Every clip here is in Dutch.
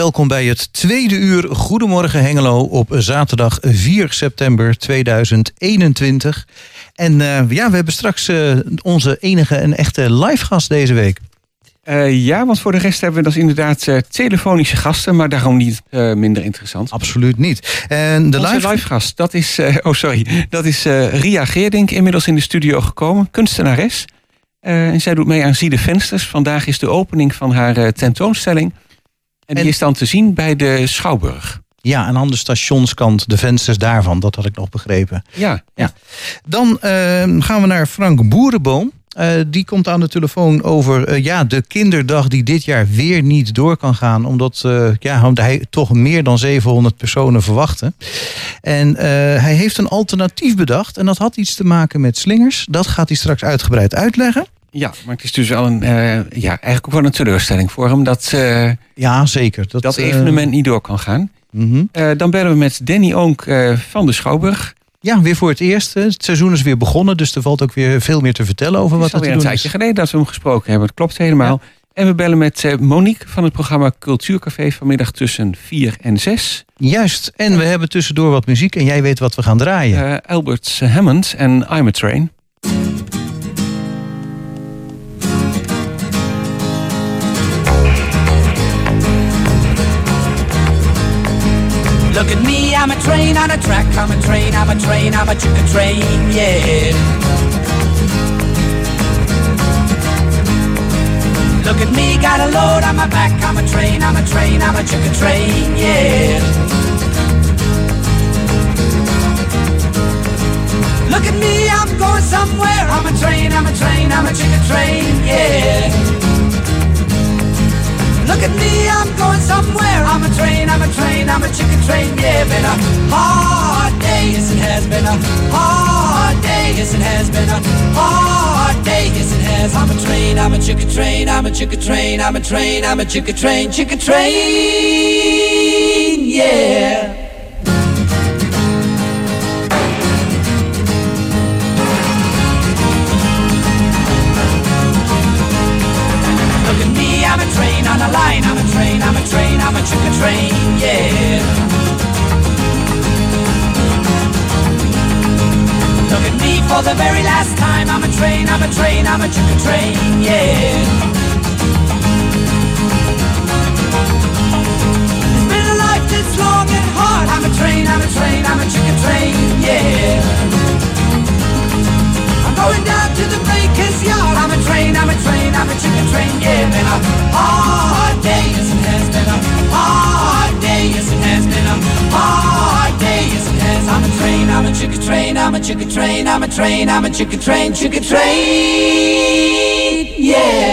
Welkom bij het tweede uur Goedemorgen Hengelo op zaterdag 4 september 2021. En uh, ja, we hebben straks uh, onze enige en echte live gast deze week. Uh, ja, want voor de rest hebben we dus inderdaad telefonische gasten, maar daarom niet minder interessant. Absoluut niet. En de Onze live... live gast, dat is, oh sorry, dat is Ria Geerdink, inmiddels in de studio gekomen, kunstenares. en zij doet mee aan Zie de Vensters. Vandaag is de opening van haar tentoonstelling. En die is dan te zien bij de Schouwburg. Ja, en aan de stationskant, de vensters daarvan. Dat had ik nog begrepen. Ja. ja. Dan uh, gaan we naar Frank Boerenboom. Uh, die komt aan de telefoon over uh, ja, de kinderdag die dit jaar weer niet door kan gaan. Omdat uh, ja, hij toch meer dan 700 personen verwachten. En hij heeft een alternatief bedacht. En dat had iets te maken met slingers. Dat gaat hij straks uitgebreid uitleggen. Ja, maar het is dus wel een, uh, ja, eigenlijk ook wel een teleurstelling voor hem dat, uh, ja, zeker. dat, dat evenement niet door kan gaan. Mm -hmm. uh, dan bellen we met Danny Onk van de Schouwburg. Ja, weer voor het eerst. Het seizoen is weer begonnen, dus er valt ook weer veel meer te vertellen over wat er te doen is. Het is een tijdje geleden dat we hem gesproken hebben, dat klopt helemaal. Ja. En we bellen met Monique van het programma Cultuurcafé vanmiddag tussen 4 en 6. Juist, en we hebben tussendoor wat muziek en jij weet wat we gaan draaien. Albert Hammond en I'm a Train. On a track, I'm a train, I'm a train, I'm a chicken train, yeah. Look at me, got a load on my back, I'm a train, I'm a train, I'm a chicken train, yeah. Look at me, I'm going somewhere, I'm a train, I'm a train, I'm a chicken train, yeah. Look at me, I'm going somewhere. I'm a train, I'm a train, I'm a chicken train. Yeah, been a hard day, yes it has been a hard day, yes it has been a hard day, yes it has. I'm a train, I'm a chicken train, I'm a chicken train, I'm a train, I'm a chicken train, chicken train. Yeah. A chicken train, yeah. Look at me for the very last time, I'm a train, I'm a train, I'm a chicken train, yeah. It's been a life that's long and hard, I'm a train, I'm a train, I'm a chicken train, yeah. Going down to the baker's yard. I'm a train, I'm a train, I'm a chicken train. Yeah, been a hard day, yes it has been a hard day, yes it has been a hard day, yes it has. I'm a train, I'm a chicken train, I'm a chicken train, I'm a train, I'm a chicken train, chicken train. Yeah.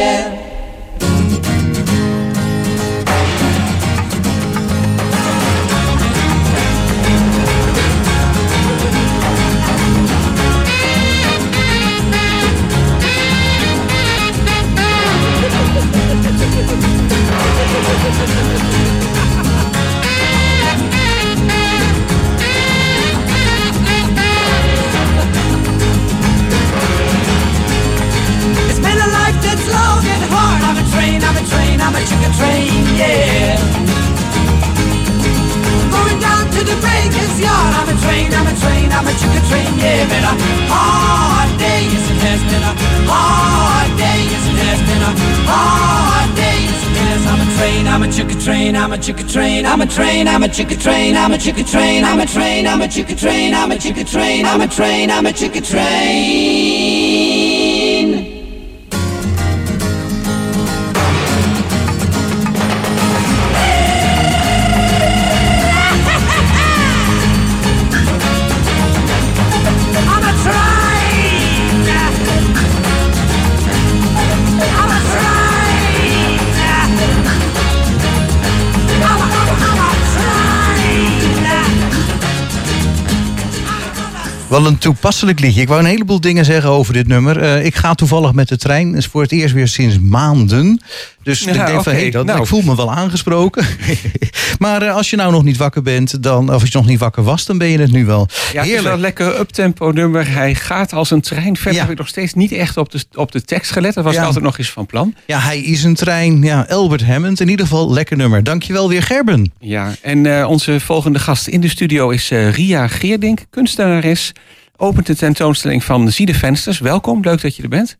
Chicka train, I'm a chicka train, I'm a train, I'm a chicka train, I'm a chicka train, I'm a train, I'm a chicka train. Wel een toepasselijk liedje. Ik wou een heleboel dingen zeggen over dit nummer. Eh, ik ga toevallig met de trein. Het is voor het eerst weer sinds maanden. Dus Ja, ik denk van, hey, dat, Nou. ik voel me wel aangesproken. maar eh, als je nou nog niet wakker bent, dan, of als je nog niet wakker was, dan ben je het nu wel. Ja, het is wel Heerlijk. een lekker uptempo nummer. Hij gaat als een trein. Verder Ja. heb ik nog steeds niet echt op de, op de tekst gelet. Dat was Ja. altijd nog eens van plan. Ja, hij is een trein. Ja, Albert Hammond. In ieder geval, lekker nummer. Dankjewel weer, Gerben. Ja, en eh, onze volgende gast in de studio is eh, Ria Geerdink, kunstenares. Opent de tentoonstelling van Zie de Vensters. Welkom, leuk dat je er bent.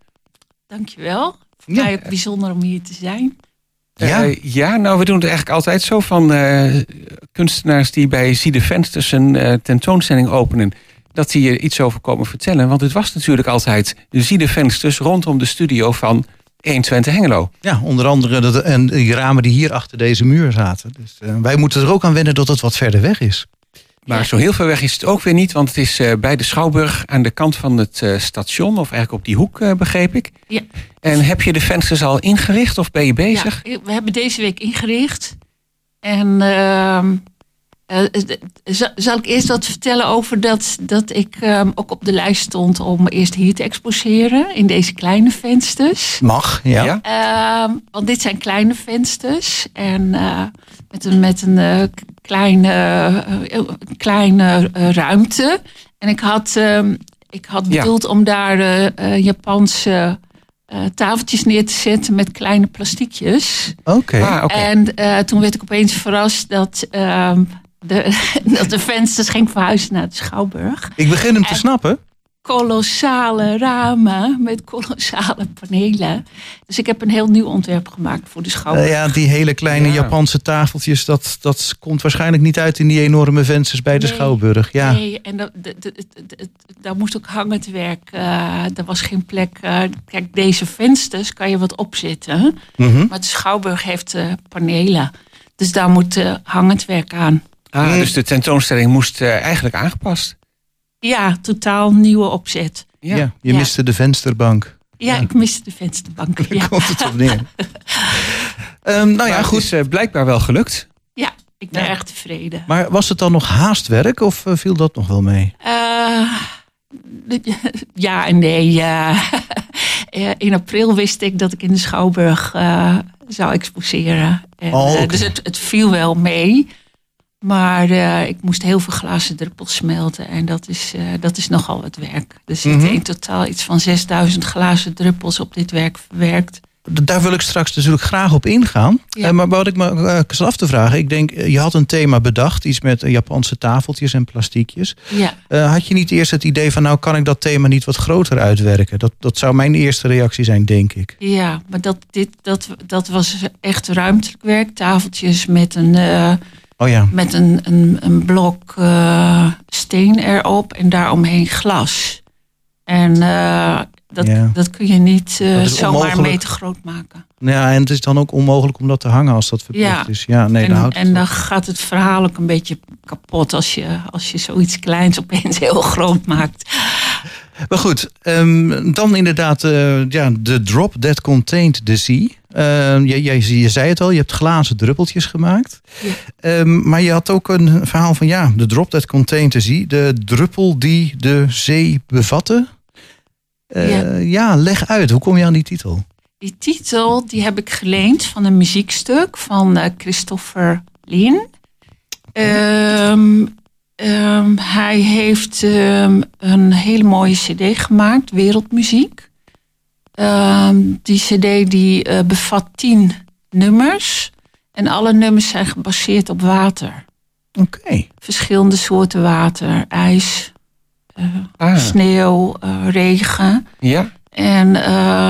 Dankjewel. Ja. mij ook bijzonder om hier te zijn. Ja. Eh, ja, nou, we doen het eigenlijk altijd zo van eh, kunstenaars die bij Zie de Vensters een eh, tentoonstelling openen. Dat die er iets over komen vertellen. Want het was natuurlijk altijd Zie de Vensters rondom de studio van 120 Hengelo. Ja, onder andere dat, en die ramen die hier achter deze muur zaten. Dus eh, wij moeten er ook aan wennen dat het wat verder weg is. Maar Ja. zo heel ver weg is het ook weer niet, want het is eh, bij de Schouwburg aan de kant van het eh, station, of eigenlijk op die hoek, eh, begreep ik. Ja. En heb je de vensters al ingericht of ben je bezig? Ja, we hebben deze week ingericht. En ehm, eh, eh, zal- zal ik eerst wat vertellen over dat, dat ik ehm, ook op de lijst stond om eerst hier te exposeren in deze kleine vensters. Mag, ja. Ehm, want dit zijn kleine vensters en eh, met een, met een eh, kleine, eh, kleine eh, ruimte. En ik had, ehm, ik had Ja. bedoeld om daar eh, eh, Japanse eh, tafeltjes neer te zetten met kleine plastiekjes. Oké. Ah, oké. En eh, toen werd ik opeens verrast dat, ehm, de, dat de vensters ging verhuizen naar de Schouwburg Ik begin hem te En- snappen. kolossale ramen met kolossale panelen. Dus ik heb een heel nieuw ontwerp gemaakt voor de Eh, schouder. ja, die hele kleine Ja. Japanse tafeltjes, dat, dat komt waarschijnlijk niet uit in die enorme vensters bij de Nee. Schouwburg. Ja. Nee, en dat, dat, dat- dat- dat- daar moest ook hangend werk. eh er was geen plek. eh, kijk, deze vensters kan je wat opzetten. Mhm. Maar de Schouwburg heeft eh, panelen. Dus daar moet eh, hangend werk aan. Ah, Mm. dus de tentoonstelling moest eh, eigenlijk aangepast. Ja, totaal nieuwe opzet. Ja. Ja. je Ja. miste de vensterbank. Ja, Ja. ik miste de vensterbank. Daar Ja. komt het op neer. Ehm, nou ja, Maar goed. Het is eh, blijkbaar wel gelukt. ja, ik ben Ja. erg tevreden. Maar was het dan nog haastwerk of eh, viel dat nog wel mee? Eh, ja en nee. Eh, in april wist ik dat ik in de Schouwburg eh, zou exposeren. En, Oh, dus het, het viel wel mee. Maar eh, ik moest heel veel glazen druppels smelten. En dat is, eh, dat is nogal wat werk. Er zitten in totaal iets van 6000 glazen druppels op dit werk verwerkt. Daar wil ik straks natuurlijk graag op ingaan. Ja. Eh, maar wat ik me af te vragen, ik denk, je had een thema bedacht, iets met Japanse tafeltjes en plastiekjes. Ja, had je niet eerst het idee van, nou kan ik dat thema niet wat groter uitwerken? Dat, dat zou mijn eerste reactie zijn, denk ik. ja maar dat, dit, dat, dat was echt ruimtelijk werk. Tafeltjes met een... Oh ja, met een, een, een blok eh, steen erop en daaromheen glas. En eh, dat, Ja. dat kun je niet is zomaar onmogelijk. meter groot maken. ja, en het is dan ook onmogelijk om dat te hangen als dat verplicht Ja. is. Ja, nee, dan en houdt het en dan gaat het verhaal ook een beetje kapot als je, als je zoiets kleins opeens heel groot maakt. Maar goed, ehm, dan inderdaad eh, ja, de drop that contained the sea. Ehm, je, je, je zei het al, je hebt glazen druppeltjes gemaakt. Ja. Ehm, maar je had ook een verhaal van ja, de drop that contained the sea. De druppel die de zee bevatte. Eh, Ja. ja. leg uit. Hoe kom je aan die titel? Die titel die heb ik geleend van een muziekstuk van eh, Christopher Lin. Ehm, ehm, hij heeft ehm, een hele mooie cd gemaakt, Wereldmuziek. Ehm, die cd die eh, bevat tien nummers. En alle nummers zijn gebaseerd op water. Oké. Verschillende soorten water. IJs, eh, Ah, sneeuw, eh, regen. ja. En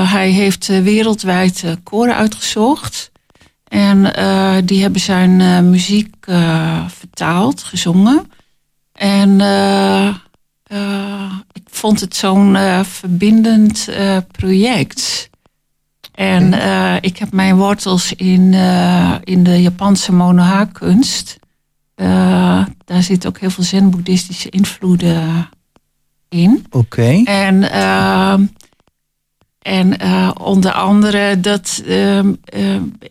hij heeft wereldwijd koren uitgezocht. En die hebben zijn muziek vertaald, gezongen. En eh, eh, ik vond het zo'n eh, verbindend project. En ik heb mijn wortels in, in de Japanse monoha-kunst. Eh, daar zitten ook heel veel zen-boeddhistische invloeden in. Oké. En, ehm, en onder andere dat ehm,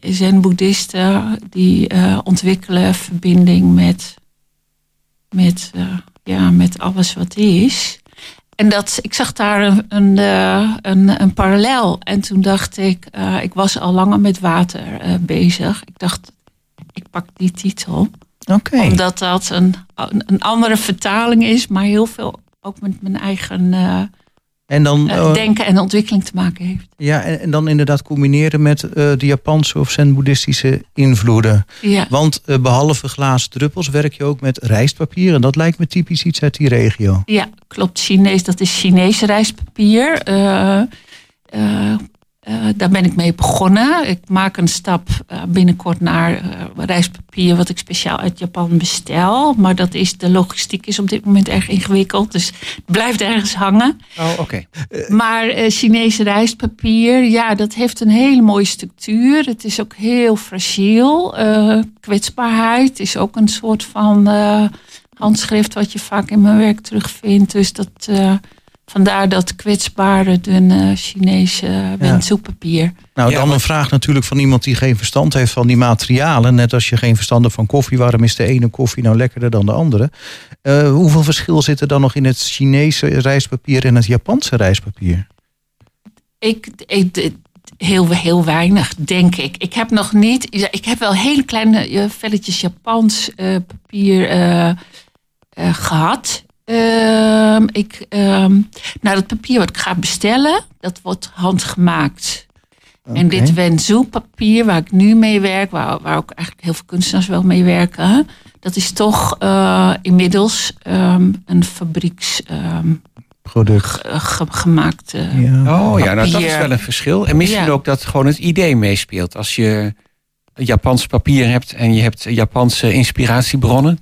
zen-boeddhisten die ontwikkelen verbinding met, met, eh, ja, met alles wat is. En dat, ik zag daar een, een, eh, een, een parallel. En toen dacht ik, eh, ik was al langer met water bezig. Ik dacht, ik pak die titel. Omdat dat een, een andere vertaling is, maar heel veel ook met mijn eigen En dan, eh, denken en ontwikkeling te maken heeft. ja, en, en dan inderdaad combineren met eh, de Japanse of Zen-boeddhistische invloeden. Ja, Want eh, behalve glazen druppels werk je ook met rijstpapier. En dat lijkt me typisch iets uit die regio. ja klopt. Chinees, dat is Chinees rijstpapier. Eh, daar ben ik mee begonnen. Ik maak een stap eh, binnenkort naar eh, rijstpapier wat ik speciaal uit Japan bestel. Maar dat is, de logistiek is op dit moment erg ingewikkeld. Dus het blijft ergens hangen. Oh, oké. Maar Chinese rijstpapier, ja, dat heeft een hele mooie structuur. Het is ook heel fragiel. Kwetsbaarheid is ook een soort van handschrift wat je vaak in mijn werk terugvindt. Dus dat, vandaar dat kwetsbare, dunne Chinese wendselpapier. Nou, dan een vraag natuurlijk van iemand die geen verstand heeft van die materialen. Net als je geen verstand hebt van koffie. Waarom is de ene koffie nou lekkerder dan de andere? Eh, hoeveel verschil zit er dan nog in het Chinese rijstpapier en het Japanse rijstpapier? Ik, ik, heel, heel weinig, denk ik. Ik heb nog niet. Ik heb wel hele kleine eh, velletjes Japans eh, papier eh, eh, gehad. Ehm, ik, ehm, nou, dat papier wat ik ga bestellen, dat wordt handgemaakt. En dit Wenzhou papier waar ik nu mee werk, waar, waar ook eigenlijk heel veel kunstenaars wel mee werken, dat is toch eh, inmiddels ehm, een fabrieks ehm, Product. gemaakt. eh, Ja. Oh ja, nou dat is wel een verschil. En misschien Ja. ook dat gewoon het idee meespeelt. Als je Japans papier hebt en je hebt Japanse inspiratiebronnen,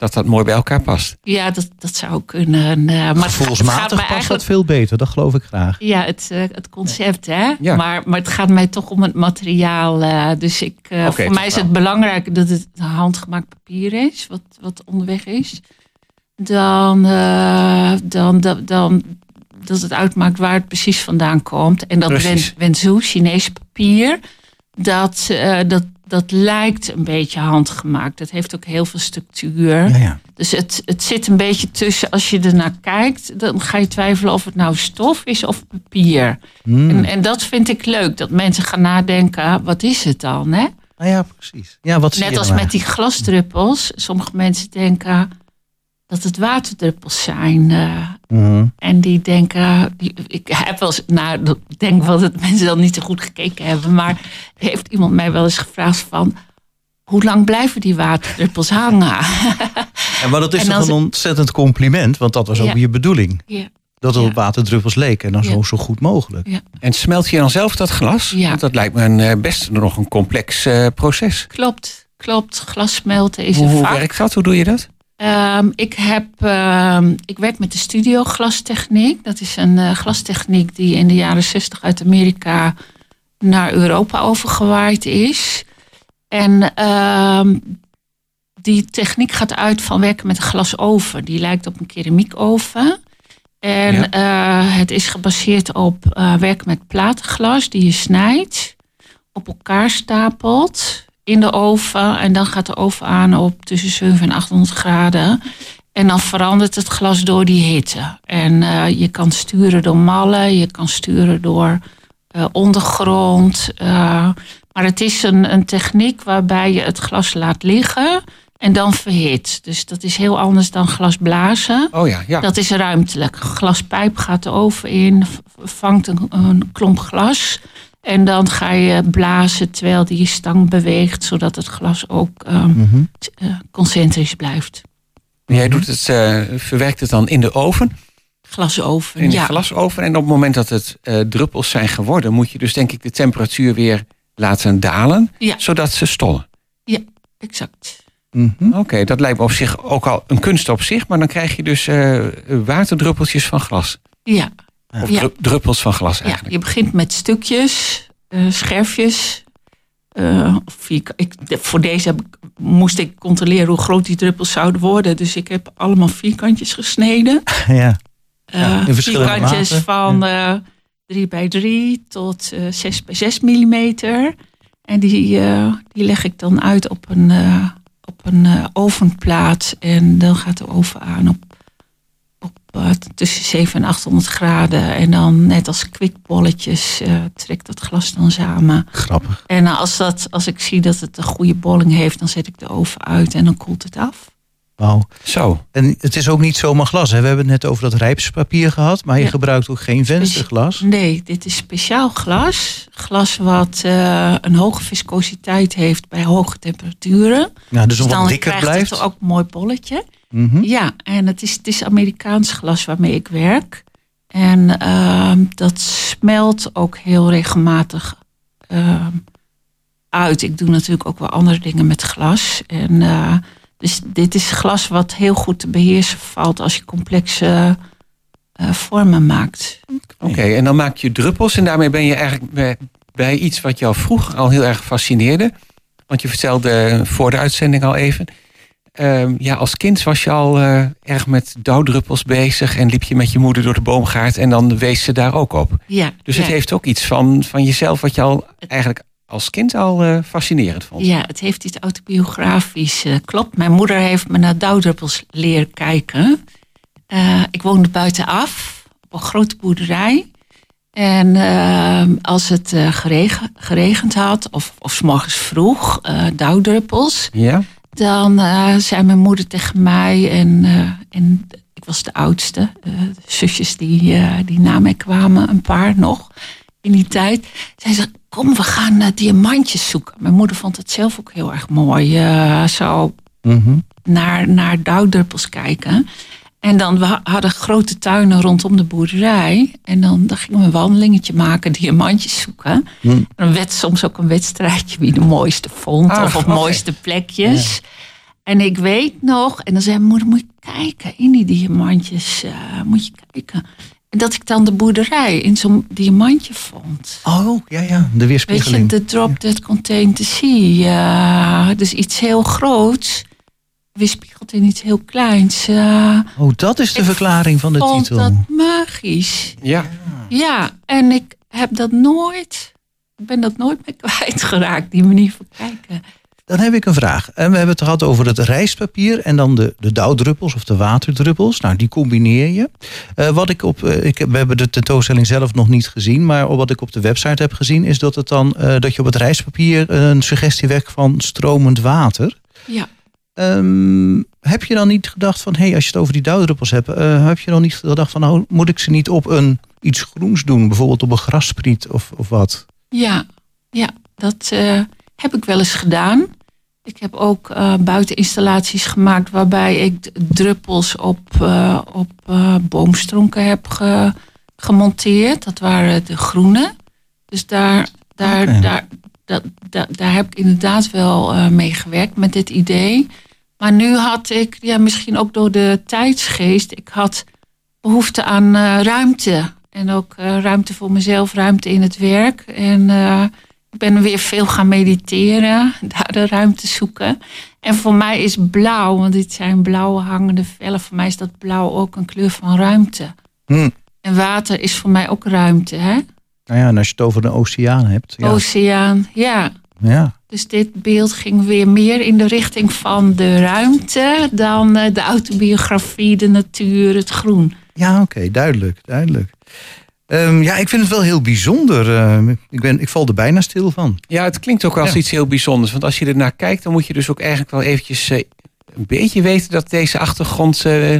dat dat mooi bij elkaar past. Ja, dat, dat zou kunnen. eh, maar Gevoelsmatig mij past dat eigenlijk. veel beter, dat geloof ik graag. Ja, het, eh, het concept, hè? Ja. Maar, maar het gaat mij toch om het materiaal. eh, dus ik, voor mij is wel. het belangrijk dat het handgemaakt papier is, wat, wat onderweg is. Dan, eh, dan, dan, dan dat het uitmaakt waar het precies vandaan komt. En dat Precies. Wen- Wenzhou, Chinees papier, dat, eh, dat, dat lijkt een beetje handgemaakt. Het heeft ook heel veel structuur. Ja, ja. Dus het, het zit een beetje tussen, als je ernaar kijkt, dan ga je twijfelen of het nou stof is of papier. Hmm. En, en dat vind ik leuk, dat mensen gaan nadenken, wat is het dan? Hè? Nou ja, precies. Ja, wat zie Net als met die glasdruppels. Sommige mensen denken dat het waterdruppels zijn. eh, Mhm. en die denken, die, ik heb wel eens, nou, ik denk wel dat mensen dan niet zo goed gekeken hebben. Maar heeft iemand mij wel eens gevraagd van, hoe lang blijven die waterdruppels hangen? En maar dat is toch een ontzettend compliment, want dat was ook Ja. je bedoeling. ja, Dat het Ja. op waterdruppels leek en dan Ja. zo, zo goed mogelijk. En smelt je dan zelf dat glas? Ja. Want dat lijkt me een, eh, best nog een complex eh, proces. klopt. Klopt, glas smelten is Hoe, een hoe vak. werkt dat? Hoe doe je dat? Ehm, ik, heb, ehm, ik werk met de studio glastechniek. Dat is een eh, glastechniek die in de jaren 60 uit Amerika naar Europa overgewaaid is. En ehm, die techniek gaat uit van werken met een glasoven. Die lijkt op een keramiekoven. En Ja. eh, het is gebaseerd op eh, werken met platenglas die je snijdt, op elkaar stapelt in de oven. En dan gaat de oven aan op tussen 700 en 800 graden. En dan verandert het glas door die hitte. En eh, je kan sturen door mallen, je kan sturen door eh, ondergrond. eh, maar het is een, een techniek waarbij je het glas laat liggen en dan verhit. Dus dat is heel anders dan glas blazen. Oh ja, ja. Dat is ruimtelijk. Glaspijp gaat de oven in, vangt een, een klomp glas. En dan ga je blazen terwijl die stang beweegt, zodat het glas ook ehm, Mhm. t- eh, concentrisch blijft. Jij doet het, eh, verwerkt het dan in de oven, Glasoven, in de ja. glasoven. En op het moment dat het eh, druppels zijn geworden, moet je dus denk ik de temperatuur weer laten dalen, Ja. zodat ze stollen. Exact. Mhm. Oké, dat lijkt me op zich ook al een kunst op zich, maar dan krijg je dus eh, waterdruppeltjes van glas. Ja, Of Ja. druppels van glas ja, eigenlijk. je begint met stukjes, eh, scherfjes. eh, ik, voor deze heb moest ik controleren hoe groot die druppels zouden worden. Dus ik heb allemaal vierkantjes gesneden. Ja. Eh Ja, vierkantjes maten. van eh 3 bij 3 tot eh 6 bij 6 millimeter. En die, die leg ik dan uit op een, op een ovenplaat. En dan gaat de oven aan op tussen 700 en 800 graden. En dan net als kwikbolletjes eh trekt dat glas dan samen. Grappig. En als, dat, als ik zie dat het een goede bolling heeft, dan zet ik de oven uit en dan koelt het af. Wauw. Zo. En het is ook niet zomaar glas. Hè? We hebben het net over dat rijpspapier gehad, maar je Ja. gebruikt ook geen vensterglas. Nee, dit is speciaal glas. Glas wat eh, een hoge viscositeit heeft bij hoge temperaturen. Nou, dus Dus dan dikker krijgt blijft. het ook een mooi bolletje. Mhm. Ja, en het is, het is Amerikaans glas waarmee ik werk. En ehm, dat smelt ook heel regelmatig ehm, uit. Ik doe natuurlijk ook wel andere dingen met glas. En, eh, dus dit is glas wat heel goed te beheersen valt als je complexe eh, vormen maakt. Oké, en dan maak je druppels en daarmee ben je eigenlijk bij, bij iets wat jou vroeger al heel erg fascineerde. Want je vertelde voor de uitzending al even. Ehm, ja, als kind was je al eh, erg met dauwdruppels bezig en liep je met je moeder door de boomgaard en dan wees ze daar ook op. Ja, Dus ja. het heeft ook iets van, van jezelf wat je al eigenlijk als kind al eh, fascinerend vond. Ja, het heeft iets autobiografisch. eh, klopt. Mijn moeder heeft me naar dauwdruppels leren kijken. Ik woonde buitenaf op een grote boerderij. En als het geregen, geregend had, of, of 's morgens vroeg, eh dauwdruppels, Ja? Dan eh, zei mijn moeder tegen mij, en, eh, en ik was de oudste, eh, de zusjes die, die na mij kwamen, een paar nog in die tijd. Zei ze, kom we gaan diamantjes zoeken. Mijn moeder vond het zelf ook heel erg mooi. zo Mhm. naar, naar dauwdruppels kijken. En dan we hadden grote tuinen rondom de boerderij. En dan, dan gingen we een wandelingetje maken, diamantjes zoeken. En dan werd soms ook een wedstrijdje wie de mooiste vond. Ah, of op oké. mooiste plekjes. En ik weet nog, en dan zei mijn moeder, moet je kijken in die diamantjes. eh, moet je kijken. En dat ik dan de boerderij in zo'n diamantje vond. Oh, ja, ja. De Weet je, weerspiegeling. de drop that contained the sea. Ja, dus iets heel groots. Weerspiegelt in iets heel kleins. eh, Oh, dat is de verklaring van de vond titel. dat magisch. Ja. Ja, en ik heb dat nooit... Ik ben dat nooit meer kwijtgeraakt, die manier van kijken. Dan heb ik een vraag. En we hebben het gehad over het rijstpapier en dan de, de dauwdruppels of de waterdruppels. Nou, die combineer je. Eh, wat ik op, eh, ik, we hebben de tentoonstelling zelf nog niet gezien, maar wat ik op de website heb gezien, is dat, het dan, eh, dat je op het rijstpapier een suggestie wekt van stromend water. Ja, Ehm, heb je dan niet gedacht van, hé, hey, als je het over die dauwdruppels hebt, eh, heb je dan niet gedacht van, nou, moet ik ze niet op een iets groens doen, bijvoorbeeld op een grasspriet of, of wat? ja, ja dat eh, heb ik wel eens gedaan. Ik heb ook eh, buiteninstallaties gemaakt waarbij ik druppels op, op boomstronken heb ge- gemonteerd. Dat waren de groene. Dus daar, daar, daar, dat, daar, daar heb ik inderdaad wel eh, mee gewerkt met dit idee. Maar nu had ik, ja, misschien ook door de tijdsgeest, ik had behoefte aan eh, ruimte. En ook eh, ruimte voor mezelf, ruimte in het werk. En ik ben weer veel gaan mediteren, daar de ruimte zoeken. En voor mij is blauw, want dit zijn blauwe hangende vellen. Voor mij is dat blauw ook een kleur van ruimte. Hm. En water is voor mij ook ruimte, hè? Nou ja, en als je het over een oceaan hebt. Ja. Oceaan, ja. ja. Dus dit beeld ging weer meer in de richting van de ruimte dan eh, de autobiografie, de natuur, het groen. Ja, oké, duidelijk, duidelijk. Ehm, ja, ik vind het wel heel bijzonder. Eh, ik, ben, ik val er bijna stil van. Ja, het klinkt ook als Ja. iets heel bijzonders. Want als je er naar kijkt, dan moet je dus ook eigenlijk wel eventjes eh, een beetje weten dat deze achtergrond eh,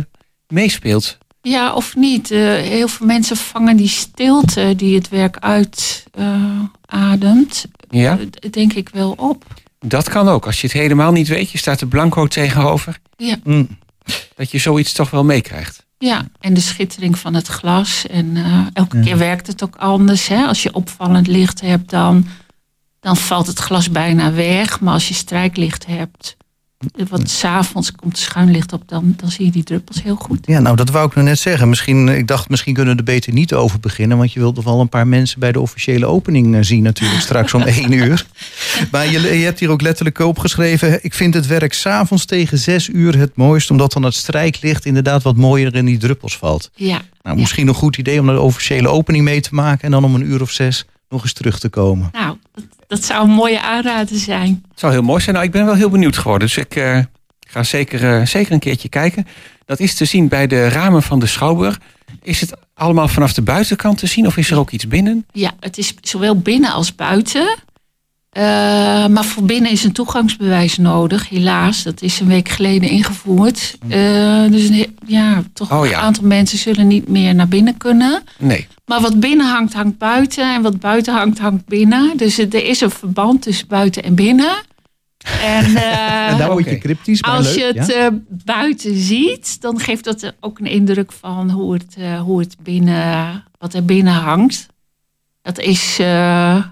meespeelt. Ja, of niet. Eh, heel veel mensen vangen die stilte die het werk uitademt, Ja, eh, denk ik wel op. dat kan ook. Als je het helemaal niet weet, je staat er blanco tegenover, Hm. dat je zoiets toch wel meekrijgt. Ja, en de schittering van het glas. En eh, elke Ja. keer werkt het ook anders. Hè? Als je opvallend licht hebt, dan, dan valt het glas bijna weg. Maar als je strijklicht hebt, wat s'avonds komt er schuinlicht op, dan, dan zie je die druppels heel goed. Ja, nou, dat wou ik nog net zeggen. Misschien, ik dacht, misschien kunnen we er beter niet over beginnen. Want je wilt toch wel een paar mensen bij de officiële opening eh, zien, natuurlijk, straks om één uur. Maar je, je hebt hier ook letterlijk opgeschreven. Ik vind het werk s'avonds tegen zes uur het mooist. Omdat dan het strijklicht inderdaad wat mooier in die druppels valt. Ja, Nou, Ja. misschien een goed idee om de officiële opening mee te maken. En dan om een uur of zes nog eens terug te komen. nou, dat, dat zou een mooie aanrader zijn. Het zou heel mooi zijn. Nou, ik ben wel heel benieuwd geworden. Dus ik eh, ga zeker, eh, zeker een keertje kijken. Dat is te zien bij de ramen van de Schouwburg. Is het allemaal vanaf de buitenkant te zien of is er ook iets binnen? Ja, het is zowel binnen als buiten. Eh, maar voor binnen is een toegangsbewijs nodig, helaas. Dat is een week geleden ingevoerd. Eh, dus een ja, toch Oh een aantal mensen zullen niet meer naar binnen kunnen. Nee. Maar wat binnen hangt, hangt buiten. En wat buiten hangt, hangt binnen. Dus er is een verband tussen buiten en binnen. En, eh, En daar word je cryptisch, maar als leuk. je het ja? buiten ziet, dan geeft dat ook een indruk van hoe het, hoe het binnen, wat er binnen hangt. Dat is, eh,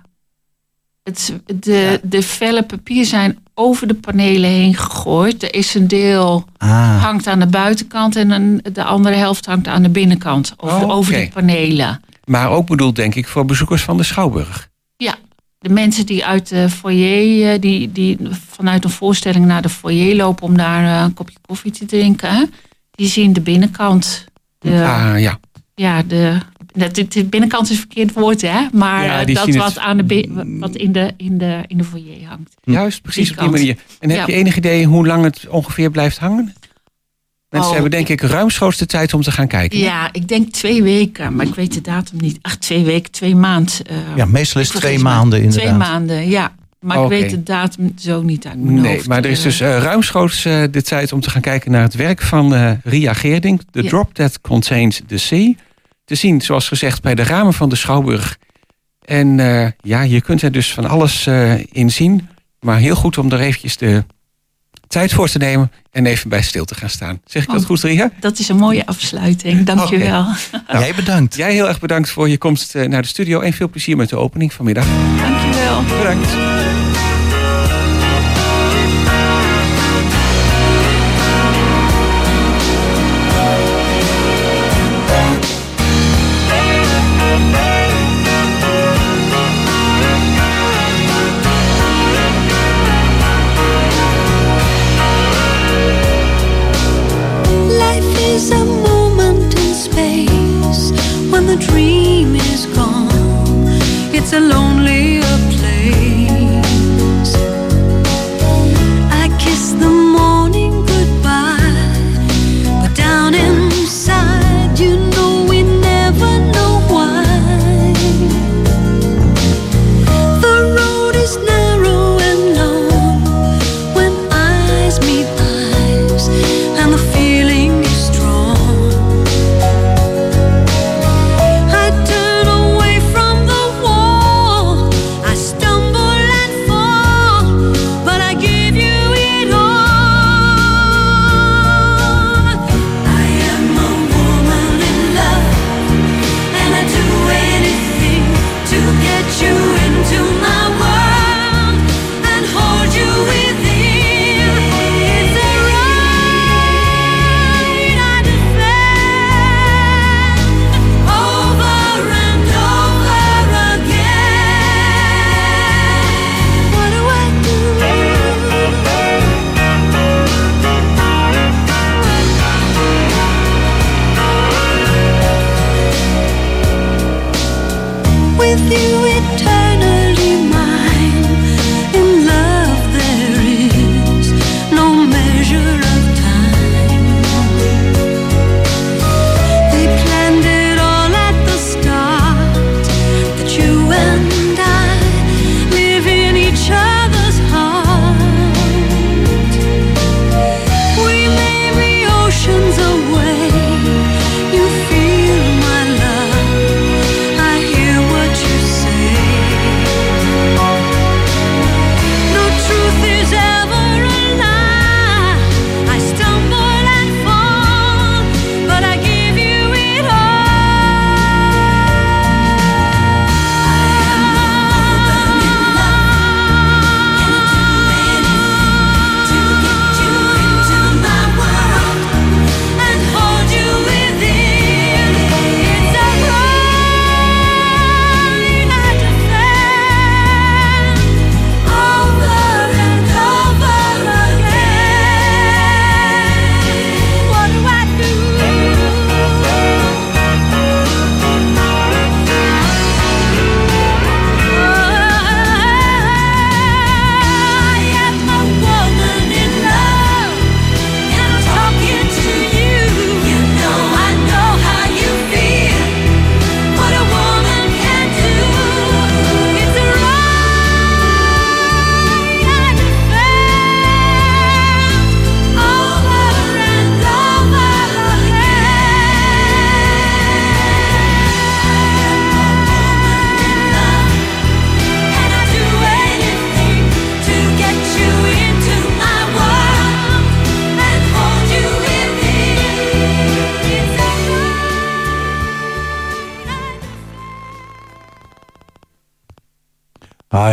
het, de, de vellen papier zijn over de panelen heen gegooid. Er is een deel Ah, hangt aan de buitenkant en een, de andere helft hangt aan de binnenkant. Over, Oh, over de panelen. Maar ook bedoeld denk ik voor bezoekers van de Schouwburg. Ja, de mensen die uit de foyer, eh, die, die vanuit een voorstelling naar de foyer lopen om daar eh, een kopje koffie te drinken, die zien de binnenkant. De, Ah ja. Ja, de, de binnenkant is een verkeerd woord, hè? Maar Ja, dat wat, het- aan de, wat in, de, in, de, in de foyer hangt. Juist, precies op die manier. En heb Ja. je enig idee hoe lang het ongeveer blijft hangen? Mensen Oh, hebben denk ik ruimschoots de tijd om te gaan kijken. hè? Ja, ik denk twee weken, maar ik weet de datum niet. Ach, twee weken, twee maanden. eh, ja, meestal is twee maanden inderdaad. Twee maanden, ja. Maar ik weet de datum zo niet uit mijn Nee, hoofd. maar er is eh. dus eh, ruimschoots eh, de tijd om te gaan kijken naar het werk van eh, Ria Geerdink. The Ja. Drop That Contains the Sea. Te zien, zoals gezegd, bij de ramen van de Schouwburg. En eh, ja, je kunt er dus van alles eh, in zien. Maar heel goed om er eventjes de tijd voor te nemen en even bij stil te gaan staan. Zeg ik dat Oh. goed, Ria? Dat is een mooie afsluiting, dankjewel. Jij bedankt. Jij heel erg bedankt voor je komst eh, naar de studio en veel plezier met de opening vanmiddag. Dankjewel. Bedankt.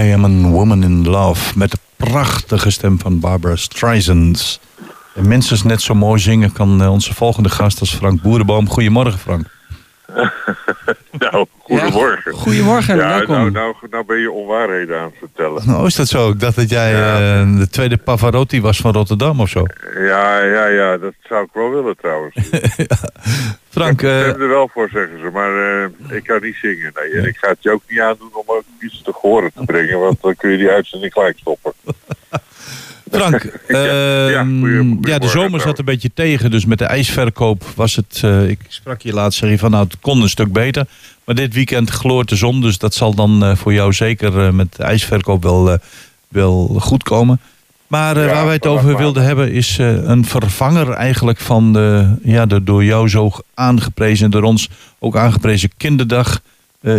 I am a woman in love. Met de prachtige stem van Barbara Streisand. En minstens net zo mooi zingen kan eh, onze volgende gast als Frank Boerenboom. Goedemorgen Frank. Nou, goedemorgen. Ja, goedemorgen, ja, welkom. Nou, nou, nou ben je onwaarheden aan het vertellen. Nou, is dat zo? Ik dacht dat jij Ja. eh, de tweede Pavarotti was van Rotterdam of zo. Ja, ja, ja, dat zou ik wel willen trouwens. Frank, ik eh, ben er wel voor, zeggen ze. Maar eh, ik kan niet zingen. Nee. En ik ga het je ook niet aandoen om ook iets te horen te brengen. Want dan kun je die uitzending gelijk stoppen. Frank, Ja, ja, ehm, goeie- ja, de zomer zat een beetje tegen. Dus met de ijsverkoop was het... eh, ik sprak je laatst zeg je van nou, het kon een stuk beter. Maar dit weekend gloort de zon. Dus dat zal dan eh, voor jou zeker eh, met de ijsverkoop wel, wel goed komen. Maar Ja, waar wij het over wilden hebben is een vervanger eigenlijk van de, ja, de door jou zo aangeprezen, door ons ook aangeprezen kinderdag.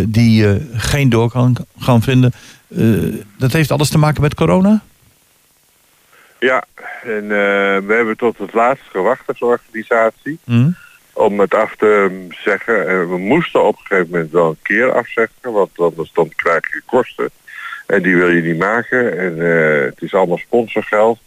die geen door kan gaan vinden. Dat heeft alles te maken met corona? Ja, en eh, we hebben tot het laatst gewacht als organisatie. Hm? om het af te zeggen. En we moesten op een gegeven moment wel een keer afzeggen, want anders dan krijg je kosten. En die wil je niet maken. En eh, het is allemaal sponsorgeld.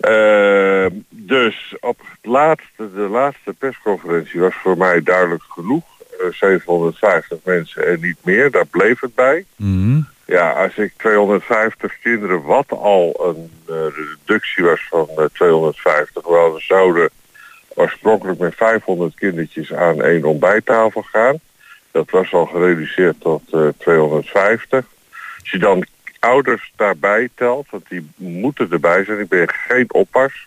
Eh, dus op het laatste, de laatste persconferentie was voor mij duidelijk genoeg. Eh, 750 mensen en niet meer, daar bleef het bij. Hm? Ja, als ik 250 kinderen, wat al een eh, reductie was van eh, 250, wel we zouden oorspronkelijk met 500 kindertjes aan één ontbijttafel gaan. Dat was al gereduceerd tot eh, 250. Als je dan ouders daarbij telt, want die moeten erbij zijn. Ik ben geen oppas.